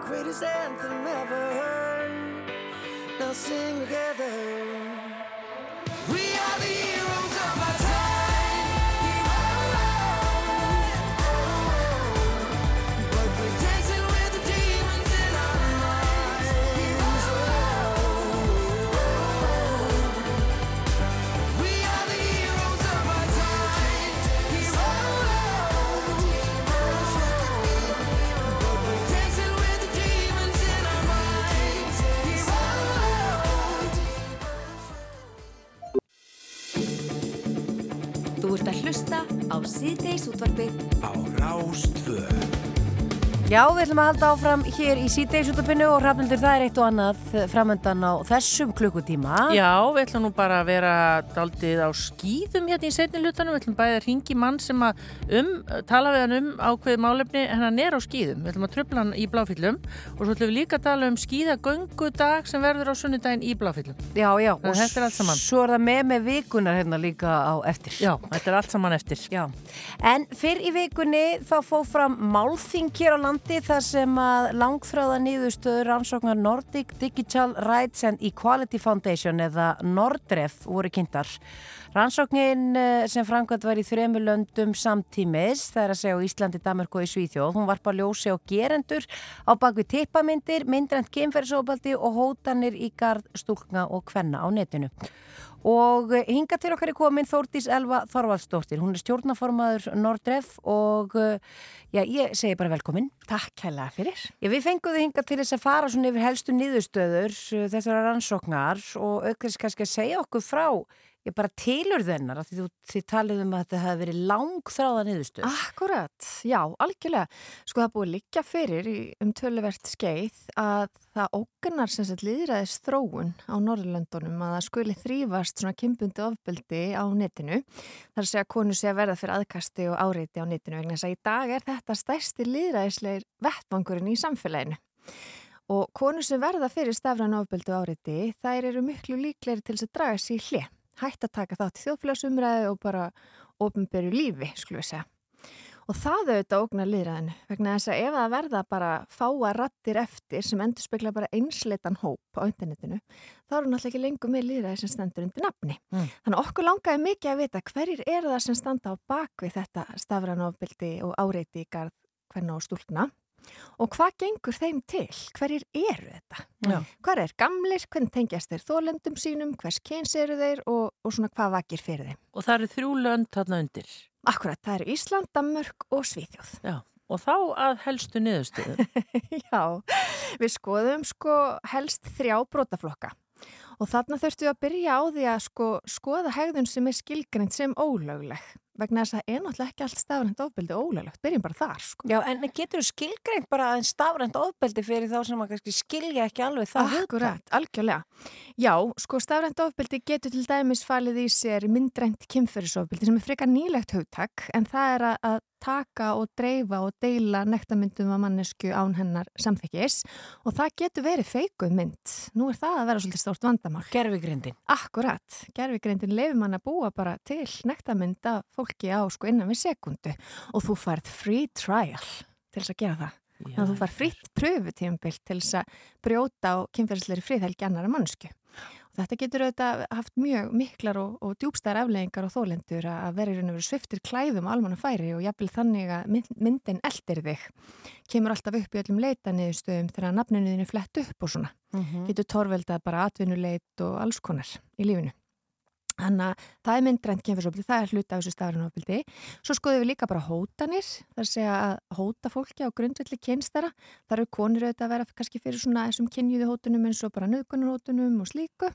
Greatest anthem ever heard. Now sing together. We are the heroes hlusta á síðdeis útvarpið. Á Rástvö Já, við ætlum að halda áfram hér í síðdeisútapinu og rafnildur það er eitt og annað framöndan á þessum klukkutíma. Já, við ætlum nú bara að vera daldið á skýðum hérna í setni hlutanum, við ætlum bæði að ringi mann sem að um, tala við hann um ákveð málefni en hann er á skýðum, við ætlum að tröfla hann í bláfyllum og svo ætlum við líka að tala um skýðagöngudag sem verður á sunnudaginn í bláfyllum. Já, já, og þetta er allt saman. Svo er það með með vikunar hérna líka á eftir. Já, þetta er allt saman eftir. Já, en fyrr í vikunni þá fóð fram málþing hér á landi þar sem að langþráða nýðustöður rannsóknar Nordic Digital Rights and Equality Foundation eða Nordref voru kynntar. Rannsóknin eh, sem framkvæmt var í þremu löndum samtímis, það er að segja á Íslandi, Danmark og í Svíþjóð, hún varpa ljósi á gerendur á bakvið tippamyndir, myndrænt kemferðsóbaldi og hótanir í gard stúlna og kvenna á netinu. Og eh, hinga til okkar er komin Þórdís Elva Þorvaldsdóttir. Hún er stjórnaformaður Nordref og eh, já, ég segi bara velkomin. Takk hella fyrir. Já, við fengum þið hinga til þess að fara svona yfir helstu niðurstöður eh, þessara rannsóknar og aukveðs kannski að segja okkur frá ég bara tilur þennar að þið, þið talið um að þetta hefði verið langþráða niðurstöð. Akkurat, já, algjörlega. Sko það búið liggja fyrir um töluvert skeið að það ógnar sem sagt líðræðis þróun á Norðurlöndunum að það skuli þrýfast svona kympundi ofbeldi á netinu. Það er að segja að konu sé að verða fyrir aðkasti og áreiti á netinu vegna þess að í dag er þetta stærsti líðræðisleir vettvangurinn í samfélaginu. Og konu sem verða fyrir stafran ofbeldi og áreiti, þær eru miklu líklegri til að draga sér hlið hægt að taka þátt í þjóðfélagsumræði og bara ofnbyrju lífi, skulum við segja. Og það auðvitað ógnar líðræðinu vegna þess að ef það verða bara fáa rattir eftir sem endur spekla bara einsleitan hóp á internetinu, þá eru náttúrulega ekki lengur með líðræði sem stendur undir nafni. Mm. Þannig okkur langaði mikið að vita hverjir er það sem standa á bakvið þetta stafranofbildi og áreiti í garð hvernig á stúlna og hvað gengur þeim til? Hverjir eru þetta? Já. Hvar er gamlir? Hvernig tengjast þeir þólendum sínum? Hvers kyns eru þeir? Og, og svona hvað vakir fyrir þeim? Og það eru þrjú lönd þarna undir. Akkurat, það eru Ísland, Danmörk og Svíþjóð. Já, og þá að helstu niðurstöðum. Já, við skoðum sko helst þrjá brotaflokka og þarna þurftum við að byrja á því að sko skoða hegðun sem er skilgrind sem ólögleg vegna þess að það er náttúrulega ekki allt stafrænt ofbeldi ólöglegt, byrjum bara þar sko. Já, en getur þú skilgreint bara aðeins stafrænt ofbeldi fyrir þá sem að skilja ekki alveg það Akkurat, algjörlega. Já, sko stafrænt ofbeldi getur til dæmis falið í sér myndrænt kynferðisofbeldi sem er frekar nýlegt hugtak en það er að, að taka og dreifa og deila nektarmyndum af mannesku án hennar samþykkis og það getur verið feikuð mynd. Nú er það að vera svolítið stórt vandamál. Gervigrindin. Akkurat. Gervigrindin leifir mann að búa bara til nektarmynd af fólki á sko innan við sekundu og þú færð free trial til þess að gera það. Þannig að þú fær fritt pröfutíumbilt til þess að brjóta á kynferðisleiri friðhelgi annara mannsku. Þetta getur auðvitað haft mjög miklar og, og djúbstæðar afleggingar og þólendur að vera í raun og veru sviftir klæðum á almanna færi og jafnvel þannig að mynd, myndin eldir þig. Kemur alltaf upp í öllum leitaniðustöðum þegar nafninuðinu flett upp og svona. Mhm. Getur torveldað bara atvinnuleit og alls konar í lífinu. Þannig að það er myndrænt kynferðsofbildi, það er hluti af þessu stafrænu ofbildi. Svo skoðum við líka bara hótanir, það er að segja að hóta fólki á grundvelli kynstara. Það eru konur auðvitað að vera kannski fyrir svona þessum kynjuðu hótunum eins og bara nöðgunarhótunum og slíku.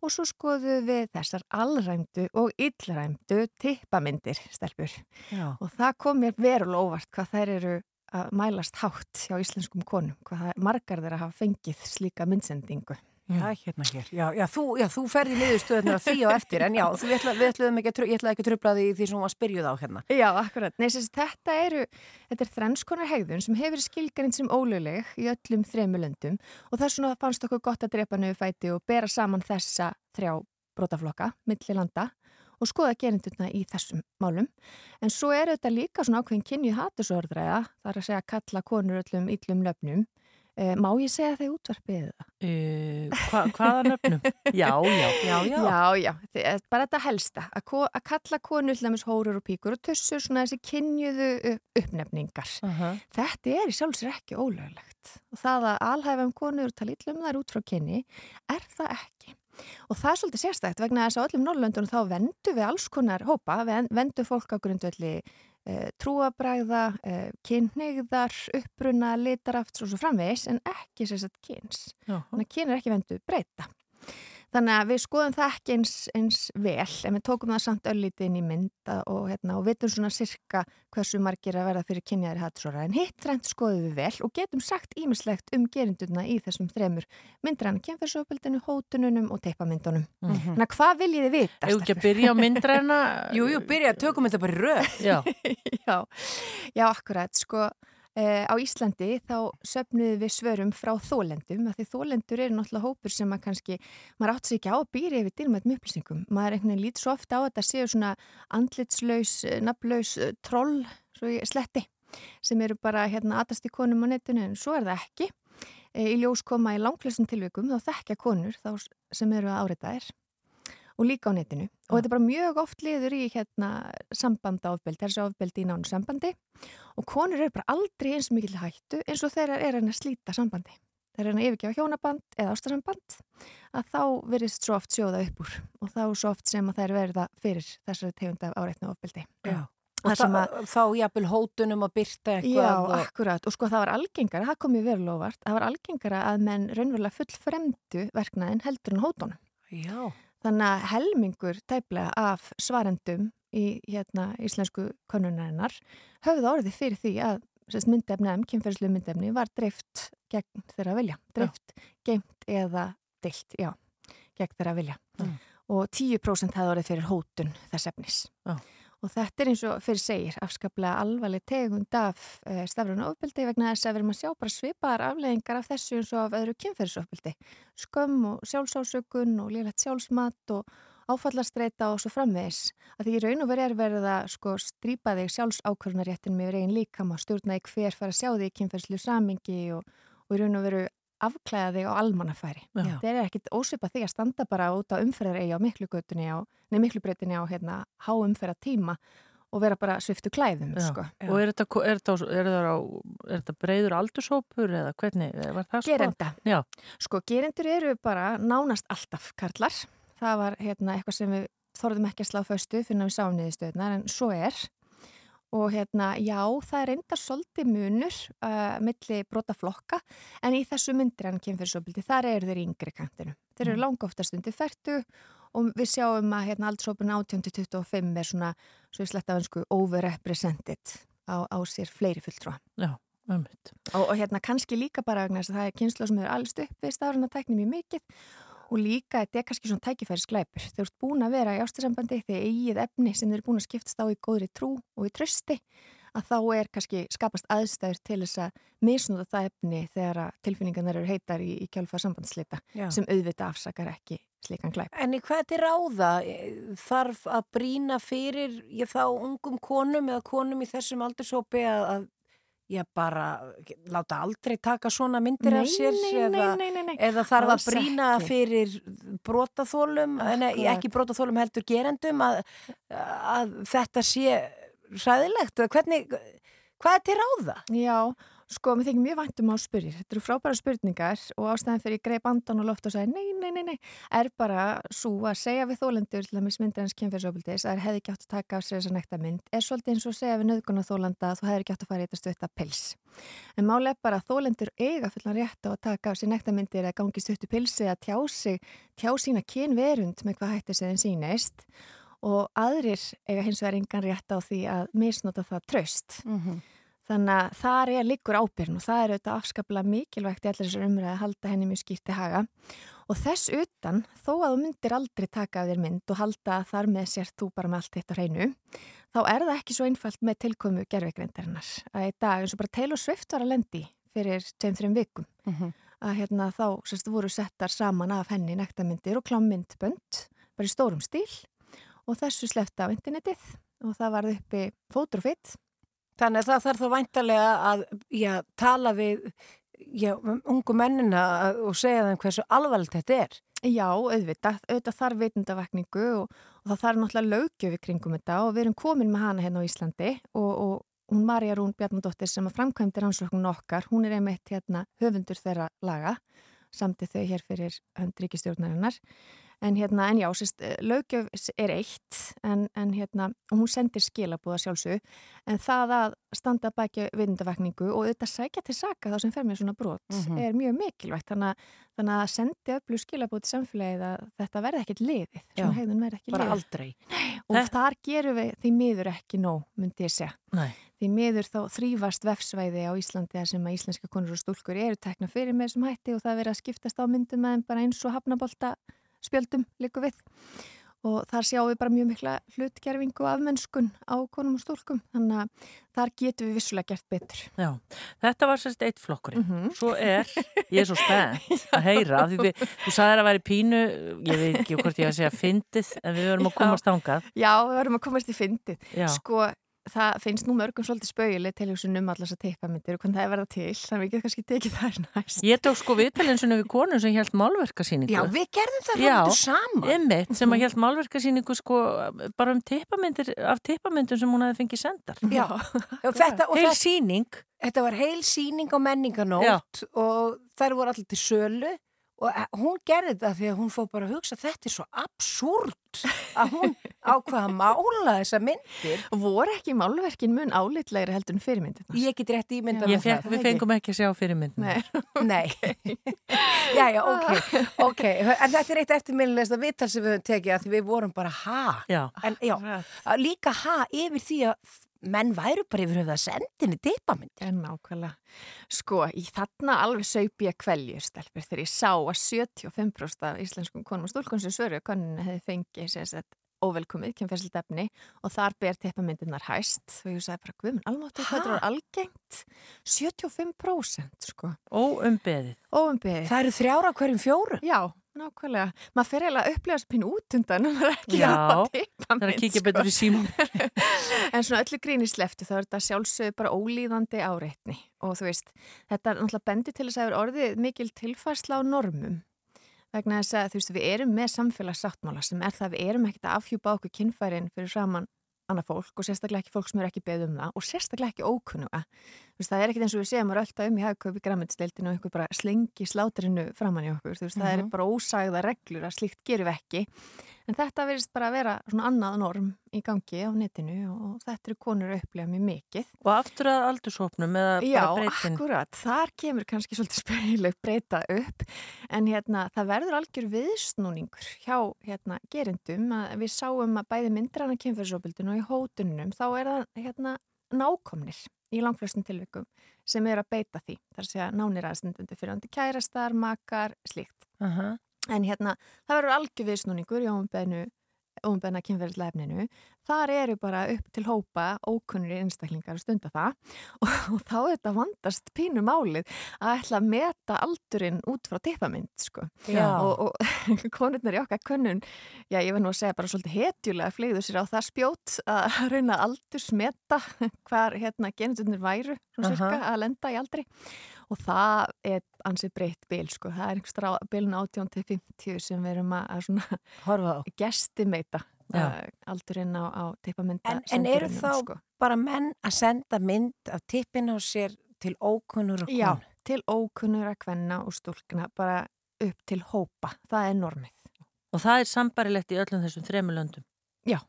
Og svo skoðum við þessar allræmdu og illræmdu tippamyndir, stelpur. Já. Og það kom mér verulega óvart hvað þær eru að mælast hátt hjá íslenskum konum, hvað margar þeirra hafa fengið slíka myndsendingu. Já, hérna hér. Já, já, þú, já, þú ferði niðurstöðunar að því á eftir, en já, þú, ætla, við ætluðum ekki að, ekki að trubla því því sem hún var spyrjuð á hérna. Já, akkurat. Nei, sem sagt, þetta eru, þetta er þrennskonar hegðun sem hefur skilgarinn sem ólögleg í öllum þremu löndum og þess vegna fannst okkur gott að drepa nöfu fæti og bera saman þessa þrjá brotaflokka, milli landa og skoða gerindurna í þessum málum. En svo er þetta líka svona ákveðin kynju hatusordræða, það er að segja að kalla konur öllum illum löfnum. Eh, má ég segja þegar útvarpið það? Uh, hva, hvaða nöfnum? Já, já. Já, já. Já, já, eh, bara þetta helsta að, kalla konu til dæmis hóru og píkur og tussur svona þessi kynjuðu upp- uppnefningar. Uh Þetta er í sjálfsir ekki ólöglegt og það að alhæfa um konur og tala illum þar út frá kynni er það ekki. Og það er svolítið sérstætt vegna þess að öllum Norrlöndunum þá vendu við alls konar hópa, vendu fólk á grundvelli trúabræða, e, kynneigðar, uppruna, litarafts og svo framvegis en ekki sérstaklega kyns. Já. Þannig að kyn er ekki vendu breyta. Þannig að við skoðum það ekki eins, eins vel en við tókum það samt öllítið inn í mynda og, hérna, og vitum svona sirka hversu margir að verða fyrir kynjaðri hattsóra en hitt reynd skoðum við vel og getum sagt ímislegt um gerindurna í þessum þremur myndræna kynferðsofbildinu, hótununum og teipamyndunum. Mhm. Þannig að hvað viljið þið vita? Ef ekki að byrja á myndræna Jú, jú, byrja, tökum þetta bara röð. Já, já, já, akkurat, sko eh, á Íslandi þá söfnuðu við svörum frá þólendum af því þólendur eru náttúrulega hópur sem að kannski maður átt sér ekki á að býra yfir dýrmættum upplýsingum. Maður einhvern veginn lít svo ofta á að þetta séu svona andlitslaus, eh, nafnlaus eh, troll, svo sletti sem eru bara hérna aðast í konum á netinu en svo er það ekki. Eh, í ljós koma í langflestum tilvikum þá þekkja konur þá sem eru að áreita þær og líka á netinu og þetta er bara mjög oft liður í hérna sambandaofbeldi, þessi ofbeldi í nánu sambandi og konur eru bara aldrei eins mikil hættu eins og þeirra er að slíta sambandi. Þeir eru að yfirgefa hjónaband eða ástasamband að þá verðist svo oft sjóða upp úr og þá svo oft sem að þær verða fyrir þessari tegund af áreitna ofbeldi. Já. Og að- þá jafnvel hótunum að byrta eitthvað. Já, og... akkurat og sko það var algengara, það kom ég verið lofart, það var algengara að menn raunverulega full fremdu verknæðin heldur en hótunum. Já. Þannig að helmingur tæplega af svarendum í hérna, íslensku konunarinnar höfðu orðið fyrir því að sérst, myndefni, kynferðslu myndefni var dreift gegn þeirra vilja. Dreift, geimt eða deilt, já, gegn þeirra vilja. Mm. Og 10% hefði orðið fyrir hótun þess efnis. Já. Og þetta er eins og fyrir segir afskaplega alvarleg tegund af e, stafrun ofbeldi vegna þess að við erum að sjá bara svipaðar afleðingar af þessu eins og af öðru kynferðisofbeldi. Skömm og sjálfsásökun og liðlegt sjálfsmat og áfallastreita og svo framvegis. Að því í raun og veri er verið að sko strýpa þig sjálfsákvörnaréttin með reyn líkam og stjórna þig hver fara að sjá þig í kynferðslu samingi og, og í raun og veru afklæða þig á almannafæri. Já. Það er ekkit ósvipa því að standa bara út á umferðaregi á miklugötunni á, nei miklubreitinni á hérna háumferða tíma og vera bara sviftu klæðum, Já. sko. og er þetta, er, þetta, er, þetta á, er þetta breyður aldurshópur eða hvernig, var það sko? Gerenda. Já. Sko, gerendur eru bara nánast alltaf karlar. Það var hérna eitthvað sem við þorðum ekki að slá föstu fyrir að við sáum niðurstöðunar en svo er. Og hérna, já, það er enda svolítið munur uh, milli brota flokka en í þessu myndir hann kynfyrirsofbildi, þar eru þeir yngri kantinu. Þeir eru Mm. langa oftast undir ferdu og við sjáum að hérna aldursópin 18-25 er svona, svo ég sletta önsku, overrepresented á, á sér fleiri fulltrúa. Já, ummitt. Og, og hérna kannski líka bara vegna þess að það er kynsla sem eru allst upp við stafrana tækni mjög mikið og líka þetta er kannski svona tækifæri sklæpur. Þeir eru búin að vera í ástasambandi þegar eigið efni sem þeir eru búin að skiptast á í góðri trú og í trösti að þá er kannski skapast aðstæður til þess að misnúta það efni þegar tilfinningarnar eru heitar í, í kjálfað sambandslita Já. sem auðvita afsakar ekki slíkan glæp. En í hvað er ráða? Þarf að brína fyrir ég, þá ungum konum eða konum í þessum aldurshópi að, að ég bara láta aldrei taka svona myndir af Nei, sér nei, eða, nei, nei. eða þarf að brína ekki. fyrir brotaþólum, nei, Akkurat. ekki brotaþólum heldur gerendum að, að þetta sé ræðilegt eða hvernig, hvað er til ráða? Já, Sko, mér þykir mjög væntum á spyrir. Þetta eru frábæra spurningar og ástæðan fyrir ég greip andan og loft og sagði nei, nei, nei, nei, er bara svo að segja við þólendur til að mismynda hans kynfyrsofildis að það hefði ekki átt að taka af sér þessa nekta mynd er svolítið eins og að segja við nöðguna þólanda að þú hefði ekki átt að fara í þetta stutta pils. En máli er bara að þólendur eiga fullan rétt á að taka af sér nekta myndir eða gangi stuttu pilsi að tjá sig, tjá sína kynverund með hvað hætti sem þeim sýnist og aðrir eiga hins vegar engan rétt á því að misnota það tröst. Þannig að þar er líkur ábyrn og það er auðvitað afskaplega mikilvægt í allir þessar umræði að halda henni mjög skýrt í haga. Og þess utan, þó að þú myndir aldrei taka af þér mynd og halda að þar með sér þú bara með allt á hreinu, þá er það ekki svo einfalt með tilkomu gerðveikrindarinnar. Að í dag, eins og bara Taylor Swift var að lendi fyrir 2-3 vikum, að hérna þá sérst voru settar saman af henni nektarmyndir og klámyndbönd, bara í stórum stíl og þessu slefta á internetið og það varð uppi fótrufitt Þannig að það þarf þá væntalega að já, tala við já, ungu mennina og segja þeim hversu alvarlegt þetta er. Já, auðvitað, auðvitað þarf veitundavakningu og, og það þarf náttúrulega lögjöfi kringum þetta og við erum komin með hana hérna á Íslandi og, og hún Marja Rún Bjarnadóttir sem að framkvæmdi rannsóknum okkar, hún er einmitt hérna höfundur þeirra laga, samtið þau hér fyrir höndríkistjórnarinnar. En hérna, en já, sérst, lögjöf er eitt, en, en hérna, hún sendir skilabúða sjálfsög, en það að standa bækja viðundavakningu og auðvitað sækja til saka þá sem fer með svona brot Mhm. er mjög mikilvægt. Þannig, að- þannig að sendi öllu skilabúð til samfélagið að þetta verði ekkert liðið, svona hegðun verði ekki bara liðið. aldrei. Og þar gerum við því miður ekki nóg, myndi ég segja. Nei. Því miður þá þrýfast vefsvæði á Íslandi sem að íslenska konur og stúlkur eru tekna fyrir með þessum hætti og það er verið að skiptast á myndum með þeim bara eins og hafnabolta spjöldum líku við. Og þar sjáum við bara mjög mikla hlutgerfingu af mennskun á konum og stúlkum. Þannig að þar getum við vissulega gert betur. Já, þetta var sérst eitt flokkurinn. Svo er, ég er svo spennt að heyra, því við, þú sagðir að væri pínu, ég veit ekki hvort ég að segja fyndið, en við verum að komast ángað. Já, við verðum að komast í fyndið. Sko, það finnst nú mörgum svolítið spauðileg til þessum um allas að teipamyndir og hvernig það er verða til. Þannig að við getum kannski tekið það næst. Ég tók sko viðtalinsinu við konu sem held málverkasýningu. Já, við gerðum það Já, röndu saman. Einmitt, sem að held málverkasýningu sko bara um tippamyndir, af tippamyndum sem hún hafi fengið sendar. Já, og þetta, og Heil það, sýning. þetta var heil síning á menninganótt og þær voru allir til sölu og eh, hún gerði þetta því að hún fór bara að hugsa þetta er svo absúrt að hún ákvaða að mála þessa myndir. Voru ekki málverkin mun álitlegri heldur en fyrirmyndir? Ég get rétt ímynda Ég fekk, við fengum ekki að sjá fyrirmyndin. Nei. Nei. já, já, ok, ok. En þetta er eitt eftirminnilegsta vital sem við höfum tekið að því við vorum bara ha. Já. En já, að líka ha yfir því að menn væru bara yfir höfða sendinni tippamyndir. En nákvæmlega. Sko, í þarna alveg saup ég kvelju stelpur þegar ég sá að 75% af íslenskum konum og stúlkun sem svöru konuna hefði fengið sagt óvelkomið, kemferðslit efni og þar ber teppamyndirnar hæst og ég sagði bara, guðminn, almáttu, hvað þetta er algengt 75% sko Óumbeðið. Óumbeðið. Það eru þrjára hverjum fjóru. Já, nákvæmlega. Maður fer eiginlega að upplega spinn út undan en maður er ekki Já, að hafa teppamynd. það er að kíkja betur í símum. en svona öllu gríni sleftu þá er þetta sjálfsögðu bara ólíðandi áreitni og þú veist, þetta er náttúrulega bendi til þess að það er orðið mikil tilfærsla á normum vegna þess að þú veist, við erum með samfélagssáttmála sem er það að við erum ekkert að afhjúpa okkur kynfærin fyrir framann annað fólk og sérstaklega ekki fólk sem er ekki beð um það og sérstaklega ekki ókunnuga. Veist, það er ekkert eins og við segjum að rölda um í hagkaupi græmitsdeildinu og einhver bara slengi sláturinu framann í okkur. Þú veist, það Mhm. er bara ósagða reglur að slíkt gerum við ekki. En þetta verðist bara að vera svona annað norm í gangi á netinu og þetta eru konur að upplega mjög mikið. Og aftur að aldursópnum eða Já, bara breytin. akkurat. Þar kemur kannski svolítið speileg breyta upp en hérna, það verður algjör viðsnúningur hjá hérna, gerendum að við sáum að bæði myndrana kynferðsópildinu og í hótunum þá er það hérna, nákomnir í langflestum tilvikum sem er að beita því. Það er að nánir aðstendundi fyrir andi kærastar, makar, slíkt. Uh En hérna, það verður algjör viðsnúningur í óumbeðnu óumbeðna kynferðislega efninu. Þar eru bara upp til hópa ókunnur einstaklingar að stunda það og, og þá er þetta vandast pínu málið að ætla að meta aldurinn út frá tippamynd, sko. Og, og konurnar í okkar könnun, já, ég verð nú að segja bara svolítið hetjulega flegðu sér á það spjót að að aldursmeta hvar hérna geneturnir væru, svona Aha. cirka, að lenda í aldri og það er ansið breytt bil sko, það er einhverstað á bilin 18 til 50 sem við erum að, að svona horfa á gestimeita Já. uh, aldurinn á, á tippamynda En, en eru þá sko. bara menn að senda mynd af tippin á sér til ókunnur og Já, konu. til ókunnur að kvenna og stúlkna bara upp til hópa. Það er normið. Og það er sambarilegt í öllum þessum þremur löndum. Já,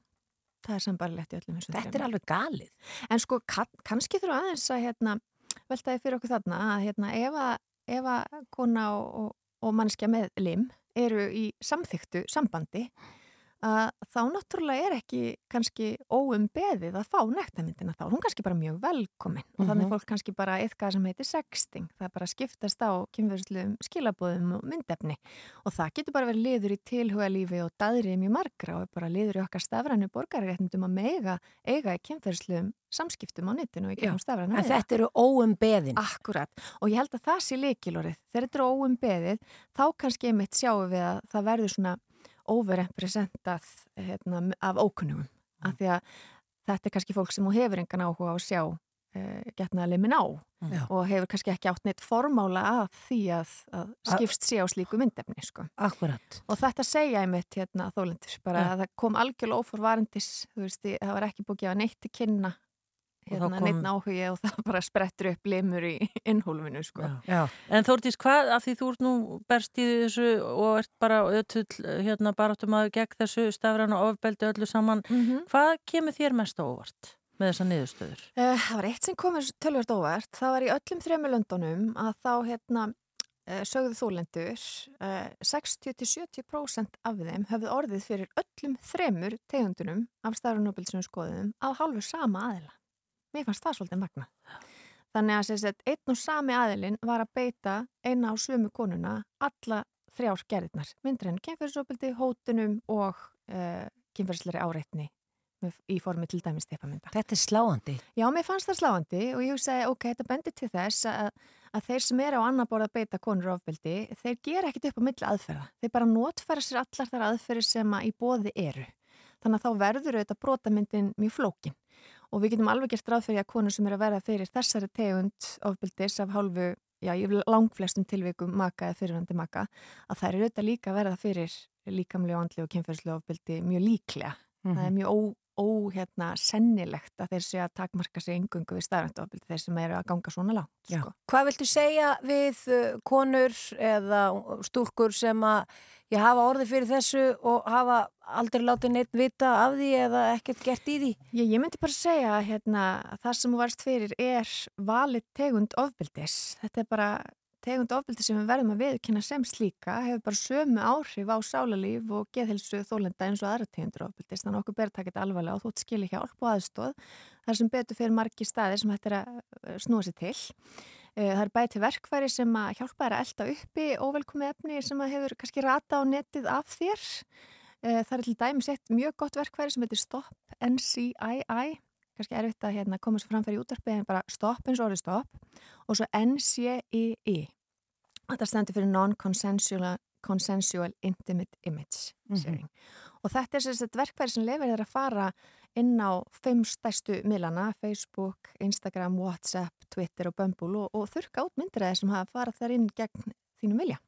það er sambarilegt í öllum þessum Þetta er alveg galið. En sko, kann, kannski þurfa aðeins að hérna, veltaði fyrir okkur þarna að hérna, ef að, ef að kona og, og, mannskja með lim eru í samþyktu sambandi að þá náttúrulega er ekki kannski óumbeðið að fá nektarmyndina þá hún kannski bara mjög velkomin og þannig Mhm. fólk kannski bara eitthvað sem heitir sexting það bara skiptast á kynverðsluðum skilabóðum og myndefni og það getur bara verið liður í tilhugalífi og daðrið mjög margra og bara liður í okkar stafrænu borgarréttundum að mega eiga í kynverðsluðum samskiptum á netinu og í Já, gegnum stafrænu En þetta eru óumbeðin. Akkurat, og ég held að það sé líkilorið. Þegar þetta er óumbeðið, þá kannski að overrepresentað hérna, af ókunnugum. Af því að þetta er kannski fólk sem þú hefur engan áhuga á að sjá uh, getnaðalimin á Já. og hefur kannski ekki átt neitt formála að því að, að skipst sé á slíku myndefni, sko. Akkurat. Og þetta segja einmitt hérna þólendur, bara Já. að það kom algjörlega óforvarendis, þú veist, ég- það var ekki búið að neitt til kynna hérna, kom- neitt áhugi og það bara sprettur upp limur í innhólfinu, sko. Já. En Þórdís, hvað, af því þú ert nú berst í þessu og ert bara ötull, hérna, baráttum að gegn þessu stafræna ofbeldi öllu saman, Mhm. hvað kemur þér mest á óvart með þessa niðurstöður? Uh, það var eitt sem komur tölvört óvart. Það var í öllum þremur löndunum að þá hérna, uh, sögðu þólendur uh, 60-70% af þeim höfðu orðið fyrir öllum þremur tegundunum af starfnóbilsum skoðum á hálfu sama aðila. Mér fannst það svolítið magna. Þannig að sagt, einn og sami aðilinn var að beita eina á sömu konuna alla þrjár gerðirnar. Myndrenn kynferðsóbildi, hótunum og uh, kynferðsleri áreitni í formi til dæmis steipamynda. Þetta er sláandi. Já, mér fannst það sláandi og ég hugsaði, ok, þetta bendir til þess að, að þeir sem eru á annar borð að beita konur ofbeldi, þeir gera ekkit upp á milli aðferða. Þeir bara notfæra sér allar þar aðferðir sem að í bóði eru. Þannig að þá verður auðvitað brotamyndin mjög flókin. Og við getum alveg gert ráð fyrir að konur sem eru að verða fyrir þessari tegund ofbeldis af hálfu, já, langflestum tilvikum maka eða fyrirvandi maka, að þær eru auðvitað líka að verða fyrir líkamlega, andlega og kynferðslega ofbeldi mjög líklega. Það er Mhm. mjög ó, ó hérna, sennilegt að þeir sé að takmarka sig engungu við staðræntuofbeldi þeir sem eru að ganga svona langt. Sko. Hvað viltu segja við konur eða stúlkur sem að ég hafa orðið fyrir þessu og hafa aldrei látið neitt vita af því eða ekkert gert í því? Ég, ég myndi bara segja að hérna, að það sem þú varst fyrir er valið tegund ofbeldis. Þetta er bara tegund ofbeldi sem við verðum að viðkynna sem slíka hefur bara sömu áhrif á sálarlíf og geðhelsu þólenda eins og aðra tegundur ofbeldis. Þannig að okkur ber að taka þetta alvarlega og ert skilja hjálp og aðstóð. Það er sem betur fyrir margi staðir sem er að eh, snúa sér til. Eh, Það er bæði til verkværi sem að hjálpa þær að elda uppi óvelkomi efni sem að hefur kannski rata á netið af þér. Eh, Það er til dæmis eitt mjög gott verkværi sem heitir Stop NCII kannski erfitt að hérna, koma svo framfæri í útvarpi en bara stopp eins og orðið stopp og svo NCII þetta stendur fyrir Non-Consensual Consensual Intimate Image Sharing. Og þetta er sérst verkværi sem lefur þér að fara inn á fimm stærstu miðlana, Facebook, Instagram, Whatsapp, Twitter og Bumble og, og þurka út myndir að þeir sem hafa farað þar inn gegn þínum vilja.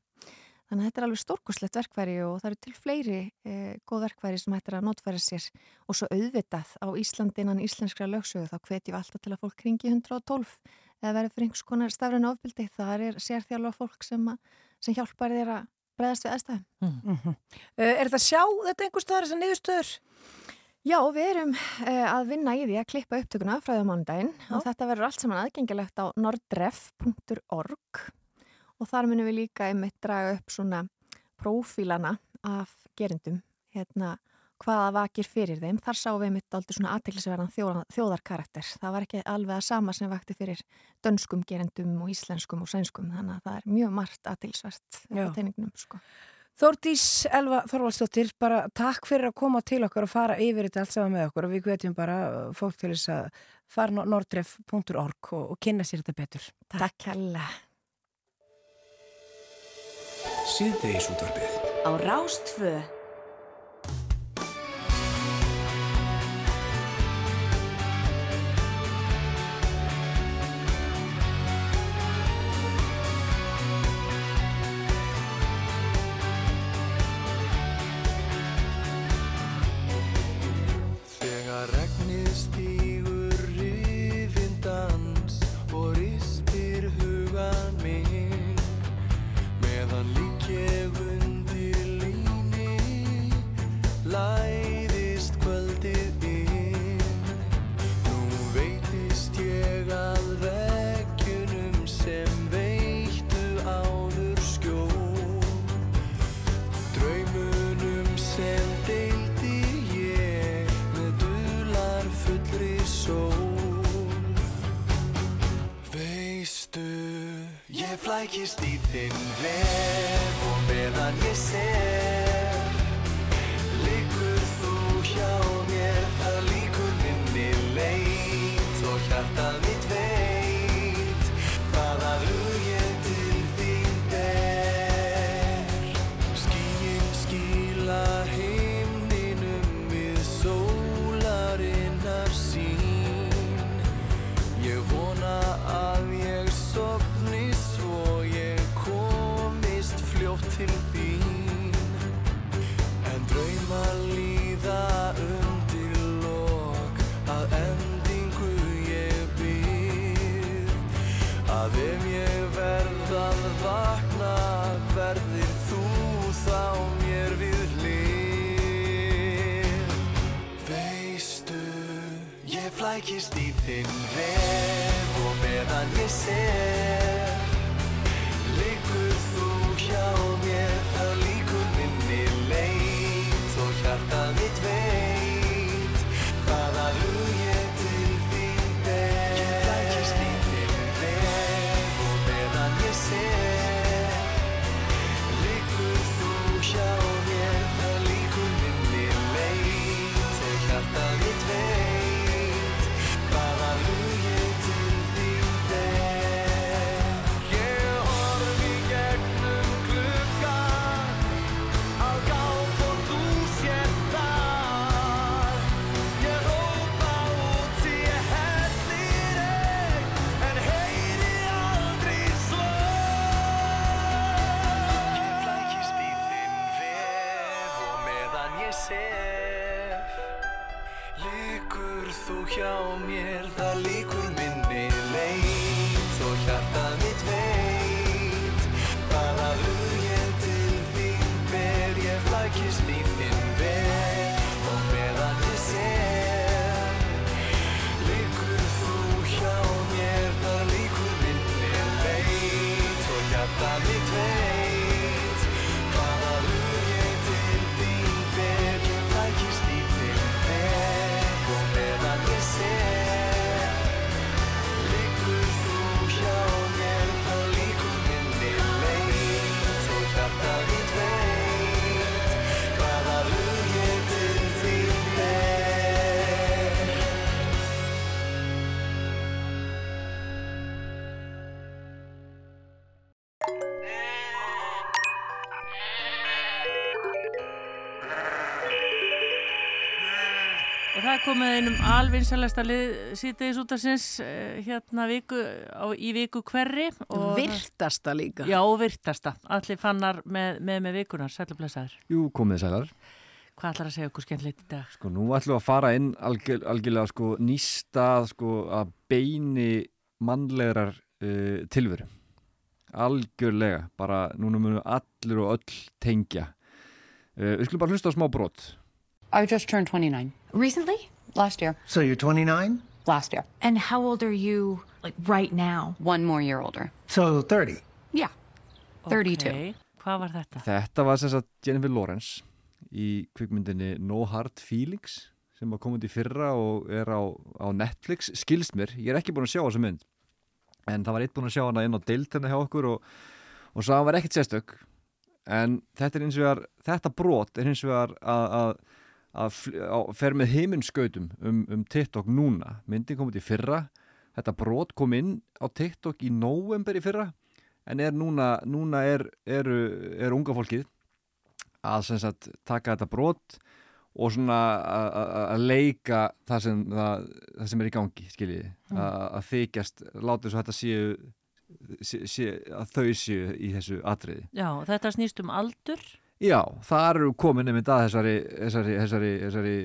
Þannig að þetta er alveg stórkoslegt verkværi og það eru til fleiri eh, góð verkværi sem hættir að notfæra sér og svo auðvitað á Íslandi innan íslenskra lögsögu þá hvetjum við alltaf til að fólk ringi 112 eða verður fyrir einhvers konar stafræn ofbildi. Það er sérþjálfa fólk sem, að, sem hjálpar þér að bregðast við aðstæðum. Uh, er þetta sjá þetta einhver staðar þessar niðurstöður? Já, við erum uh, að vinna í því að klippa upptökuna frá því á mánudaginn og þetta verður allt saman aðgengilegt á nordref.org og þar munum við líka einmitt draga upp svona prófílana af gerendum, hérna hvaða vakir fyrir þeim. Þar sáum við einmitt aldrei svona aðteglisverðan þjóðar, þjóðarkarakter. Það var ekki alveg að sama sem vakti fyrir dönskum gerendum og íslenskum og sænskum, þannig að það er mjög margt aðteglisvert Já. á teiningnum, sko. Þórdís Elva Þorvaldsdóttir, bara takk fyrir að koma til okkar og fara yfir þetta allt saman með okkur og við hvetjum bara fólk til þess að fara nordref.org og, og kynna sér þetta betur. Takk hella. Síðdeis útvarpið. Á Rástfö flækist í þinn vef komið einum alvinsalasta lið síðdeis út af sinns hérna viku, á, í viku hverri. og- Virtasta líka. Já, virtasta. Allir fannar með með, með vikunar, sælublesaður. Jú, komið sælar. Hvað ætlar að segja okkur skemmtilegt í dag? Sko, nú ætlum við að fara inn algjör, algjörlega sko, nýstað sko, að beini mannlegar uh, tilveru. Algjörlega. Bara núna munum allir og öll tengja. Uh, við skulum bara hlusta á smá brot. I just turned 29. Recently? Last year. So you're 29? Last year. And how old are you, like, right now? One more year older. So 30. Yeah. 32. Ok, Hvað var þetta? Þetta var sem sagt Jennifer Lawrence í kvikmyndinni No Hard Feelings sem var komið í fyrra og er á, á Netflix, skilst mér, ég er ekki búin að sjá þessa mynd en það var eitt búin að sjá hana inn á deiltina hjá okkur og, og svo hann var ekkert sérstök en þetta er eins og þetta brot er eins og að, að, fer með heiminskautum um, um TikTok núna, myndin komið í fyrra þetta brot kom inn á TikTok í november í fyrra en er núna, núna er, eru, er unga fólkið að sagt, taka þetta brot og svona að- leika það sem, það, það sem er í gangi skiljiði, Mm. að að þykjast láta þess að þetta séu sé, sé, að þau séu í þessu atriði. Já, þetta snýst um aldur. Já, það eru komin einmitt að þessari, þessari, þessari, þessari,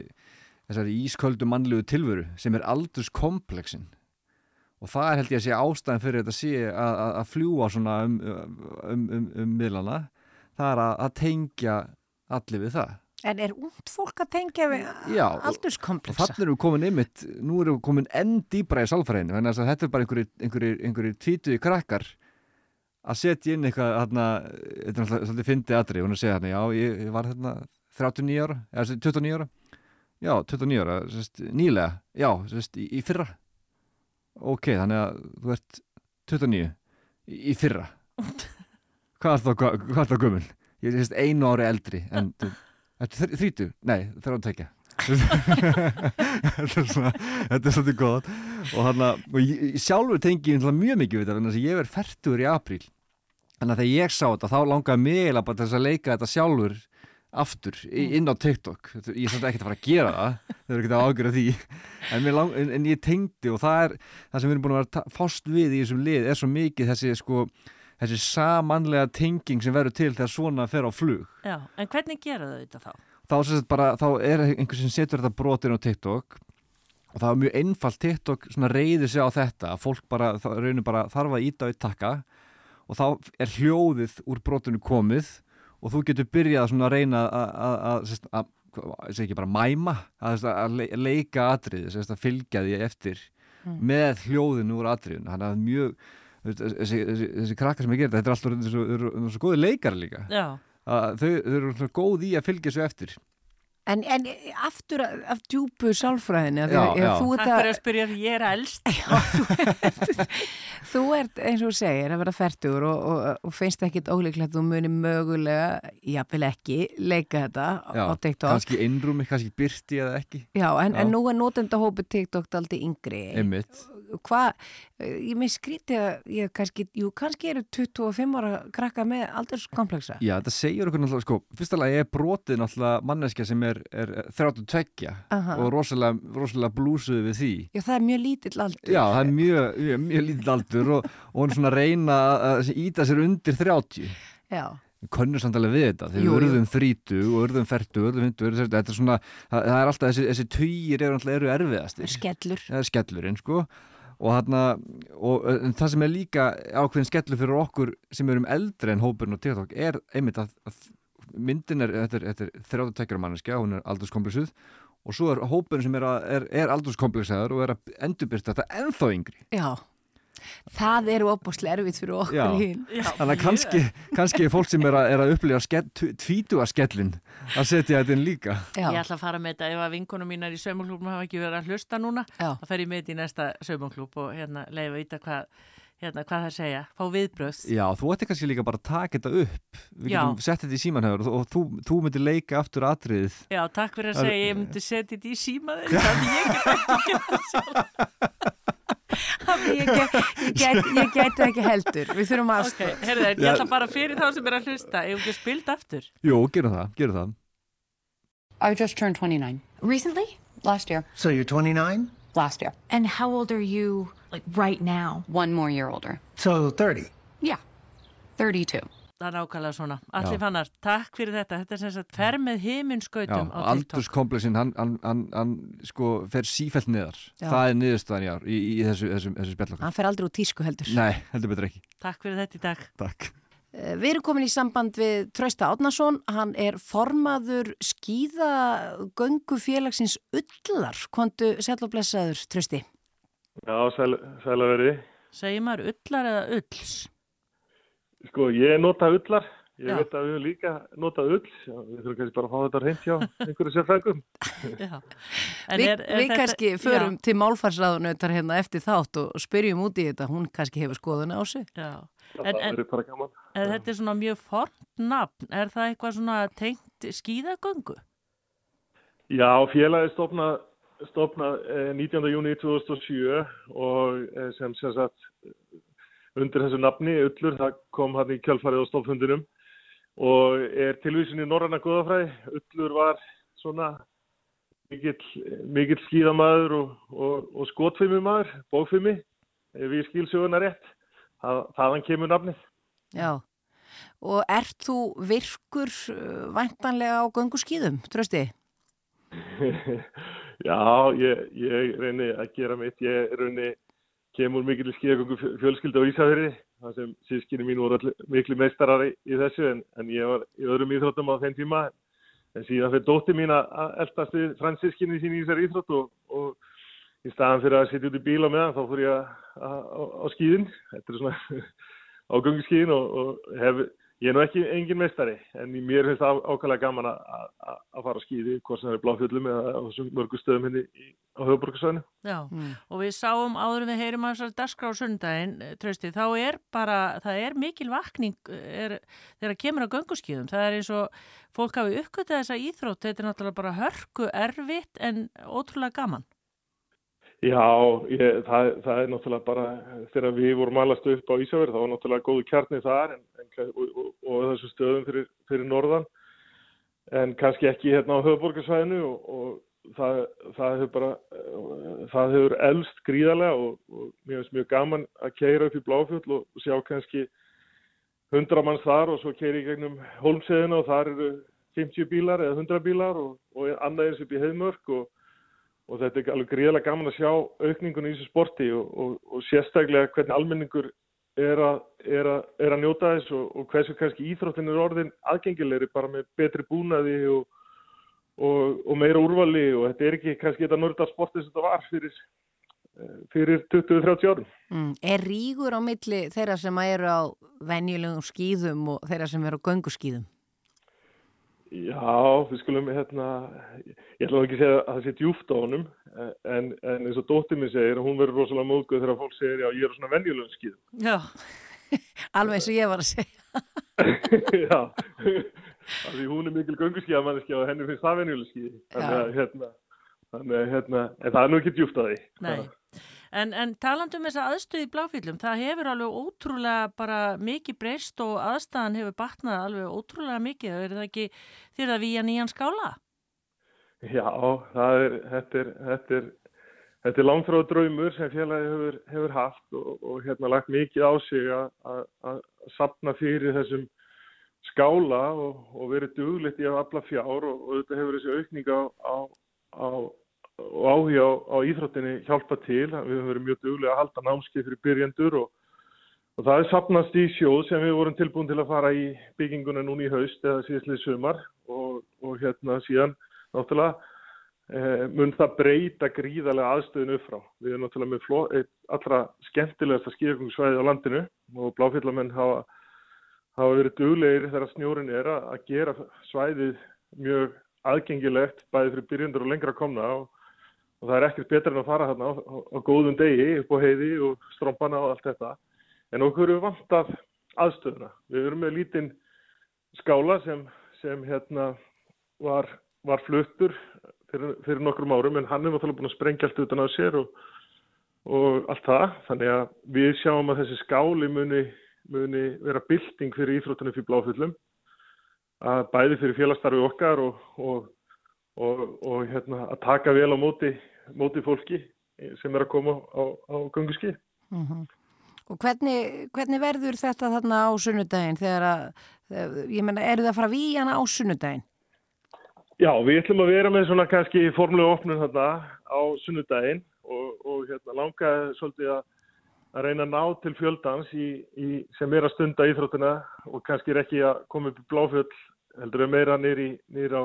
þessari ísköldu mannlegu tilveru sem er aldurskomplexin. Og það er held ég að sé ástæðan fyrir þetta sé að, að, að fljúa svona um, um, um, um miðlana. Það er að, að tengja allir við það. En er ungd fólk að tengja við Já, aldurskompleksa? þannig erum við komin einmitt nú erum við komin enn dýbra í sálfræðinu þannig að þetta er bara einhverjir tvítuði krakkar að setja inn eitthvað þarna, þetta er náttúrulega svolítið fyndið aðri hún að segja hérna, já, ég, var hérna 39 ára, eða sem sagt 29 ára. Já, 29 ára, sérst, nýlega já, sérst, í, í fyrra. Ok, þannig að þú ert 29 í, í fyrra. Hvað er það, er gömul? Ég er sérst einu ári eldri en þú- Þetta er þrítu? Nei, það er að tekja Þetta er er svolítið gott. Og, hana, og ég, sjálfur tengi mjög mikið við þetta þannig að ég verð færtur í apríl þannig að þegar ég sá þetta þá langaði mig eiginlega bara til þess að leika þetta sjálfur aftur í- inn á TikTok. Ég er svolítið ekkert að fara að gera það. Þau eru ekkert að ágjöra því. En, lang, en, en ég tengdi og það er það sem við erum búin að vera fást við í þessum lið er svo mikið þessi sko þessi samanlega tenging sem verður til þegar svona fer á flug. Já, en hvernig gera þau þetta þá? þá, bara, þá er einhver sem setur þetta brotin á TikTok og það er mjög einfalt TikTok reyðir sig á þetta. Fólk bara, bara þarf að íta á eitt takka og þá er hljóðið úr brotinu komið og þú getur byrjað að reyna að, að, að, sem sagt, að ég segi ekki bara mæma að, að le- leika atriði, sem sagt, að fylgja því eftir Mm. með hljóðinu úr atriðinu. Þannig að mjög þessi, þessi, þessi krakkar sem ég gerði, þetta er alltaf svo, góði leikar líka. Þau, þau eru góð í að fylgja svo eftir En, en aftur af, af djúpu sálfræðinu Já, já. þú, Takk fyrir að spyrja því ég er elst þú ert eins og þú segir að vera færtur og, og, og finnst ekkit ólíklegt að þú muni mögulega, jáfnvel ekki leika þetta Já, á TikTok kannski innrúmi, kannski byrti eða ekki Já, en, Já. en nú er notendahópi TikTok aldrei yngri Einmitt. Hvað, ég með skríti að ég kannski, jú, kannski eru 25 ára krakka með aldurskompleksa Já, þetta segir okkur náttúrulega, sko, fyrsta lagi er brotið náttúrulega manneskja sem er, er 32 Aha. og rosalega, rosalega blúsuð við því. Já, það er mjög lítill aldur Já, það er mjög, mjög, mjög lítill aldur og, og hún er svona reyna að íta sér undir 30. Já, Við könnum samt alveg við þetta, þegar við urðum 30 og urðum 40 og urðum 50, urðum 60, þetta er svona, það, það er alltaf þessi, þessi tugir eru alltaf eru erfiðastir. skellur Það er skellurinn, sko. Og, þarna, og það sem er líka ákveðin skellur fyrir okkur sem erum eldri en hópurinn og TikTok er einmitt að, að myndin er, þetta er, 32 manneskja, hún er aldurskomplexuð og svo er hópurinn sem er, er, er aldurskomplexaður og er að endurbyrsta þetta ennþá yngri. Já, það eru opbúslega erfitt fyrir okkur Já, hinn þannig að kannski, kannski er fólk sem er að, er að upplifa skell, tvítuga skellin að setja þetta inn líka. Ég ætla að fara með þetta. Ef að vinkonum mínar í saumaklúbum hafa ekki verið að hlusta núna Já. þá fer ég með þetta í næsta saumaklúb og hérna leifa að vita hvað, hérna, hvað það segja. Fá viðbröð Já, þú ætti kannski líka bara að taka þetta upp. Við Já. getum sett þetta í símanhöfur og, og þú, þú myndir leika aftur atriðið. Já, takk fyrir að Það- segja ég myndi setja þetta í símaður þannig ég get ekki gert það sjálf ég, get, ég, get, ég geti ekki heldur Við þurfum að Ok, herðu ég Já. ætla bara fyrir þá sem er að hlusta ef ekki spilt aftur Jú, gerum það, gerum það I just turned 29 Recently? last year. So you're 29? Last year. And how old are you, like, right now? One more year older. So 30? Yeah. 32. Það er nákvæmlega svona. Allir fannar, takk fyrir þetta. Þetta er sem sagt fer með Já, himinskautum á TikTok. aldurskomplexin hann, hann, hann, hann sko fer sífælt niðar Já. það er niðurstaðan í ár í, í þessu, þessu, þessu spjallokk Hann fer aldrei úr tísku heldur Nei, heldur betur ekki Takk fyrir þetta í dag. Takk Eh, Við erum komin í samband við Trausta Átnason, hann er formaður skýðagöngu félagsins Ullar. Kontu sæll og blessaður, Trausti? Já, sæl, sæla verið. Segir maður ullar eða ulls? Sko, ég nota ullar. Ég Já. veit að við höfum líka notað ull. Við þurfum kannski bara að fá þetta reynd hjá einhverju. En er- er við þetta- kannski förum Já. til málfarsraðunautar hérna eftir þátt og spyrjum út í þetta. Hún kannski hefur skoðun á sig. Já. En, en, gaman. en þetta er svona mjög fornt nafn. Er það eitthvað svona tengt skíðagöngu? Já, félagið stopnað stopna, eh, 19. júni 2007 og eh, sem sem sagt undir þessu nafni, Ullur, það kom hann í kjálfarið á stofnfundinum og er tilvísin í Norranna Guðafræði. Ullur var svona mikill, mikill skíðamaður og, og, og skotfimmumaður, bókfimmi, ef ég skil söguna rétt. Það, þaðan kemur nafnið. Já. Og ert þú virkur uh, væntanlega á göngu skýðum, Trausti? Já, ég, ég reyni að gera mitt. Ég reyni kemur mikill skíðagöngu fjölskylda á Ísafjörði. Það sem sískinni mín voru allir miklu meistarar í, í þessu en, en ég var í öðrum íþróttum á þeim tíma. En síðan fyrir dótti mín að eldast við fransískinni sín í þessari íþrótt og, og í staðan fyrir að sitja út í bíl á meðan þá fór ég á, skíðin. Þetta er svona á göngu skíðin og, og hef ég er nú ekki engin meistari en mér finnst það ákvæmlega gaman að, að, að fara að skýði hvort sem það er bláfjöldum eða á þessum mörgu stöðum henni í, á höfuborgarsvæðinu. Já, og við sáum áður en við heyrum að þessar dagskrá sundaginn, trösti, þá er bara, það er mikil vakning er, þegar það kemur á gönguskíðum. Það er eins og fólk hafi uppgötað þessa íþrótt, þetta er náttúrulega bara hörku erfitt en ótrúlega gaman. Já, ég, það, það er náttúrulega bara, þegar við vorum alast upp á Ísafjörð, þá var náttúrulega góðu kjarni þar en, en, og, og, og þessum stöðum fyrir, fyrir norðan, en kannski ekki hérna á höfuborgarsvæðinu og, og það, það hefur bara, það hefur elst gríðarlega og, mér finnst mjög gaman að keira upp í Bláfjöld og sjá kannski hundra manns þar og svo keiri í gegnum Holmseðina og þar eru 50 bílar eða 100 bílar og, annað eins upp í Heiðmörk og og þetta er alveg gríðarlega gaman að sjá aukningun í þessu sporti og, og, og sérstaklega hvernig almenningur er að, er að, er að njóta þess og, og hversu kannski íþróttin er orðin aðgengilegri bara með betri búnaði og meira úrvali og þetta er ekki kannski þetta nörda sporti sem þetta var fyrir, fyrir 20-30 árum. Mm. Er rígur á milli þeirra sem eru á venjulegum skýðum og þeirra sem eru á gönguskýðum? Já, við skulum, hérna, ég ætla ekki að segja að það sé djúft á honum, en, en eins og dóttir minn segir, hún verður rosalega móðgöð þegar fólk segir, já, ég er svona venjulegum skýðum. Já, alveg eins og ég var að segja. já, því hún er mikil gönguskíðamanniski og henni finnst það venjuleg skýði. Þannig að, hérna, þannig að, hérna, en það er nú ekki djúft að því. Nei. En, en talandum þess að aðstöði í bláfýllum, það hefur alveg ótrúlega bara mikið breyst og aðstæðan hefur batnað alveg ótrúlega mikið. Er það ekki þér að að nýjan skála? Já, er, þetta er, þetta er, þetta er langfráð draumur sem félagi hefur, hefur haft og, og hérna lagt mikið á sig að sapna fyrir þessum skála og, og verið duglitt í að afla fjár og, og þetta hefur þessi aukning á, á, á og áhuga á, á íþróttinni hjálpa til. Við höfum verið mjög duglega að halda námskeið fyrir byrjendur og, og það er sapnast í sjóð sem við vorum tilbúin til að fara í bygginguna núni í haust eða síðastlið sumar og, og hérna síðan náttúrulega e, mun það breyta gríðarlega aðstöðinu upp frá. Við erum náttúrulega með fló, allra skemmtilegasta skýrgungsvæði á landinu og bláfillamenn hafa, hafa verið duglegir þegar snjórin er að, gera svæðið mjög aðgengilegt bæði fyrir byrjendur og lengra komna og og það er ekkert betra en að fara þarna á, á, góðum degi upp á heiði og strómpana og allt þetta. En okkur eru vant af aðstöðuna. Við erum með lítinn skála sem, sem hérna var, var fluttur fyrir, fyrir nokkrum árum en hann er náttúrulega búin að sprengja allt utan á sér og, og allt það. Þannig að við sjáum að þessi skáli muni, muni vera bylting fyrir íþróttunum fyrir bláfullum. Að bæði fyrir félagstarfi okkar og, og og, og hérna, að taka vel á móti, móti fólki sem er að koma á, á gunguski. Mm -hmm. Og hvernig, hvernig verður þetta þarna á sunnudaginn þegar að, ég menna, eru það að fara við hana á sunnudaginn? Já, við ætlum að vera með svona kannski formlega opnum þarna á sunnudaginn og, og hérna langaði svolítið að að reyna að ná til fjöldans í, í, sem er að stunda íþróttina og kannski er ekki að koma upp í bláfjöld heldur við meira nýri á,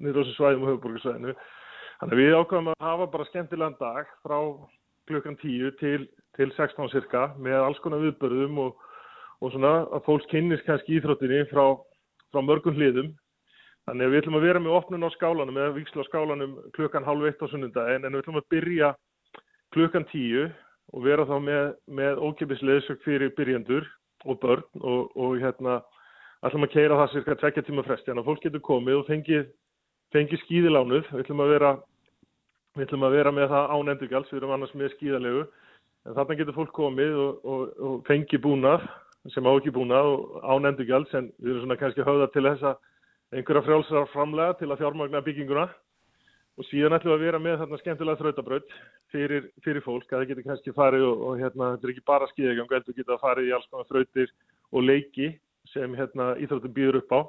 niður á þessu svæðum og höfuborgarsvæðinu. Þannig að við ákvæmum að hafa bara skemmtilegan dag frá klukkan 10 til, til 16 cirka með alls konar viðbörðum og, og svona að fólks kynnist kannski íþróttinni frá, frá mörgum hliðum. Þannig að við ætlum að vera með opnun á skálanum eða vikslu á skálanum klukkan halv eitt á sunnundagin en við ætlum að byrja klukkan 10 og vera þá með, með ókippisleðsök fyrir byrjendur og börn og, og hérna ætlum að keira það cirka tvekja tíma fresti. Þannig að fólk getur komið og fengið fengi skíðilánuð, við ætlum að vera við ætlum að vera með það án endurgjáls við erum annars með skíðalegu. En þarna getur fólk komið og, og, og fengi búnað sem á ekki búnað og án endurgjáls en við erum svona kannski höfða til þess að einhverja frjálsar framlega til að fjármagna bygginguna. Og síðan ætlum við að vera með þarna skemmtilega þrautabraut fyrir, fyrir fólk að það getur kannski farið og, og hérna, þetta er ekki bara skíðegang, þetta getur farið í alls konar þrautir og leiki sem hérna íþróttum býður upp á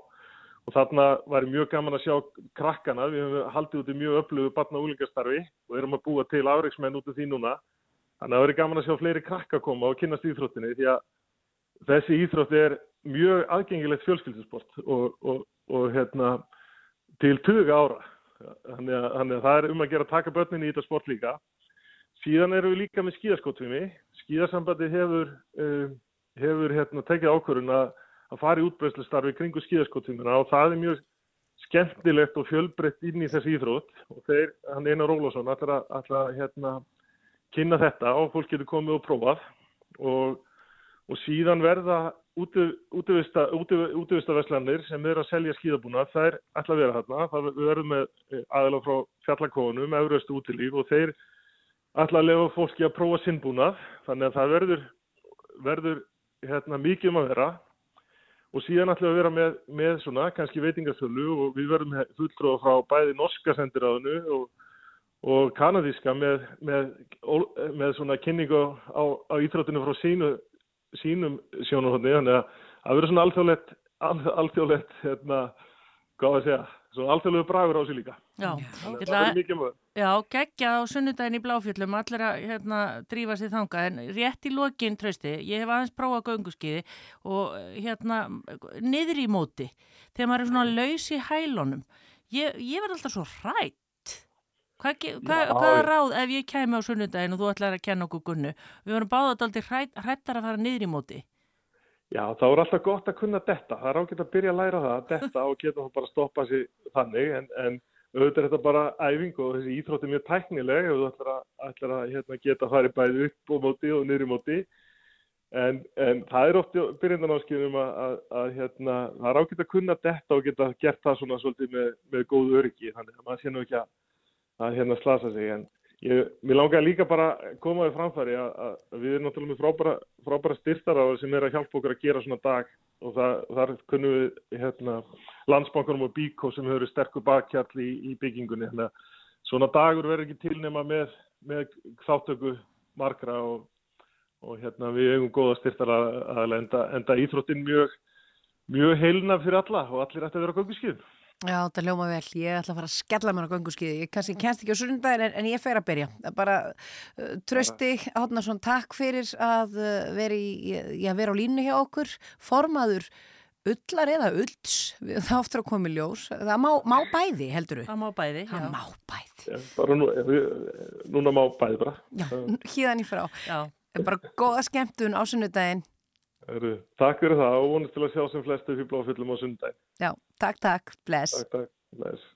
og þarna var mjög gaman að sjá krakkana, við höfum haldið út í mjög öflugu barna og úlingastarfi og erum að búa til afreiksmenn út af því núna. Þannig að það verið gaman að sjá fleiri krakka koma og kynast íþróttinni því að þessi íþrótti er mjög aðgengilegt fjölskyldisport og, og, og hérna til 20 ára. Þannig að, þannig að það er um að gera að taka börnin í þetta sport líka. Síðan eru við líka með skíðaskottvimi skíðasambandi hefur, uh, hefur hérna, tekið ákvörun að að fara í útbreyslustarfi kringu skíðaskottímuna og það er mjög skemmtilegt og fjölbreytt inn í þessi íþrótt. Og þeir, hann Einar að, ætlar að hérna, kynna þetta og fólk getur komið og prófað. Og, og síðan verða útivistaverslanir sem er að selja skíðabúna, þær ætla að vera þarna, það við verðum með aðeila frá fjallakónum, Euröstu útilíf og þeir að lefa fólki að prófa sinnbúnað, þannig að það verður, verður hérna, mikið um að vera og síðan ætlum við að vera með, með svona kannski veitingasölu og við verðum fulltróða frá bæði norska sendiráðinu og, og kanadíska með, með, með svona kynningu á, á íþróttinu frá sínu, sínum sjónarhóðni þannig að það verður svona alþjóðlegt alþjóðlegt hérna, hvað að segja, svona alþjóðlegu bragur á sig líka. Já, er Já, geggjað á sunnudaginn í Bláfjöllum, allir að hérna, drífa sér þangað, en rétt í lokin, trausti, ég hef aðeins prófað gönguskiði og hérna, niður í móti, þegar maður er svona laus í hælunum, ég, ég verð alltaf svo hrætt. Hvað, hvaða ég- ráð ef ég kæmi á sunnudaginn og þú ætlar að kenna okkur gunnu? Við vorum báðað aldrei hrætt, hrættar að fara niður í móti. Já, þá er alltaf gott að kunna detta. Það er ágætt að byrja að læra það, detta og geta þá bara að stoppa sig þannig, en, en auðvitað er þetta bara æfing og þessi íþrótt er mjög tæknileg og þú ætlar að, ætlar að hérna, geta farið bæði upp og móti og niður í móti. En, en það er oft í byrjandanáskjöfum að, að, að hérna, það er ágætt að kunna detta og geta gert það svona svolítið með, með góðu öryggi, þannig að maður sé nú ekki að, að hérna slasa sig. En ég, mér langar líka bara að koma við framfæri að, að, við erum náttúrulega með frábæra, frábæra styrtara sem er að hjálpa okkur að gera svona dag og það, þar kunnum við hérna, landsbankunum og Bíkó sem hefur sterkur bakkjarl í, í byggingunni. Að svona dagur verður ekki tilnema með, með þáttöku margra og, og hérna, við eigum góða styrtara að enda, enda íþróttin mjög, mjög heilna fyrir alla og allir ætti að vera gönguskið. Já, þetta ljóma vel. Ég ætla að fara að skella mér á gönguskiði. Ég kannski kennst ekki á sunnudaginn en, en ég fer að byrja. Það Bara uh, trösti, Átnarsson, takk fyrir að uh, vera, í, að vera á línu hjá okkur. Formaður ullar eða ulls, við- það áttur að koma í ljós. Það má, má bæði, heldur þú? Það má bæði, Það má bæði. Já, bara nú, við, núna má bæði bara. Já, híðan í frá. Já. Bara góða skemmtun á sunnudaginn. Heru, takk fyrir það og vonast til að sjá sem flestu fyrir bláfyllum á sundaginn. Já, takk, takk. Bless. Takk, takk. Bless.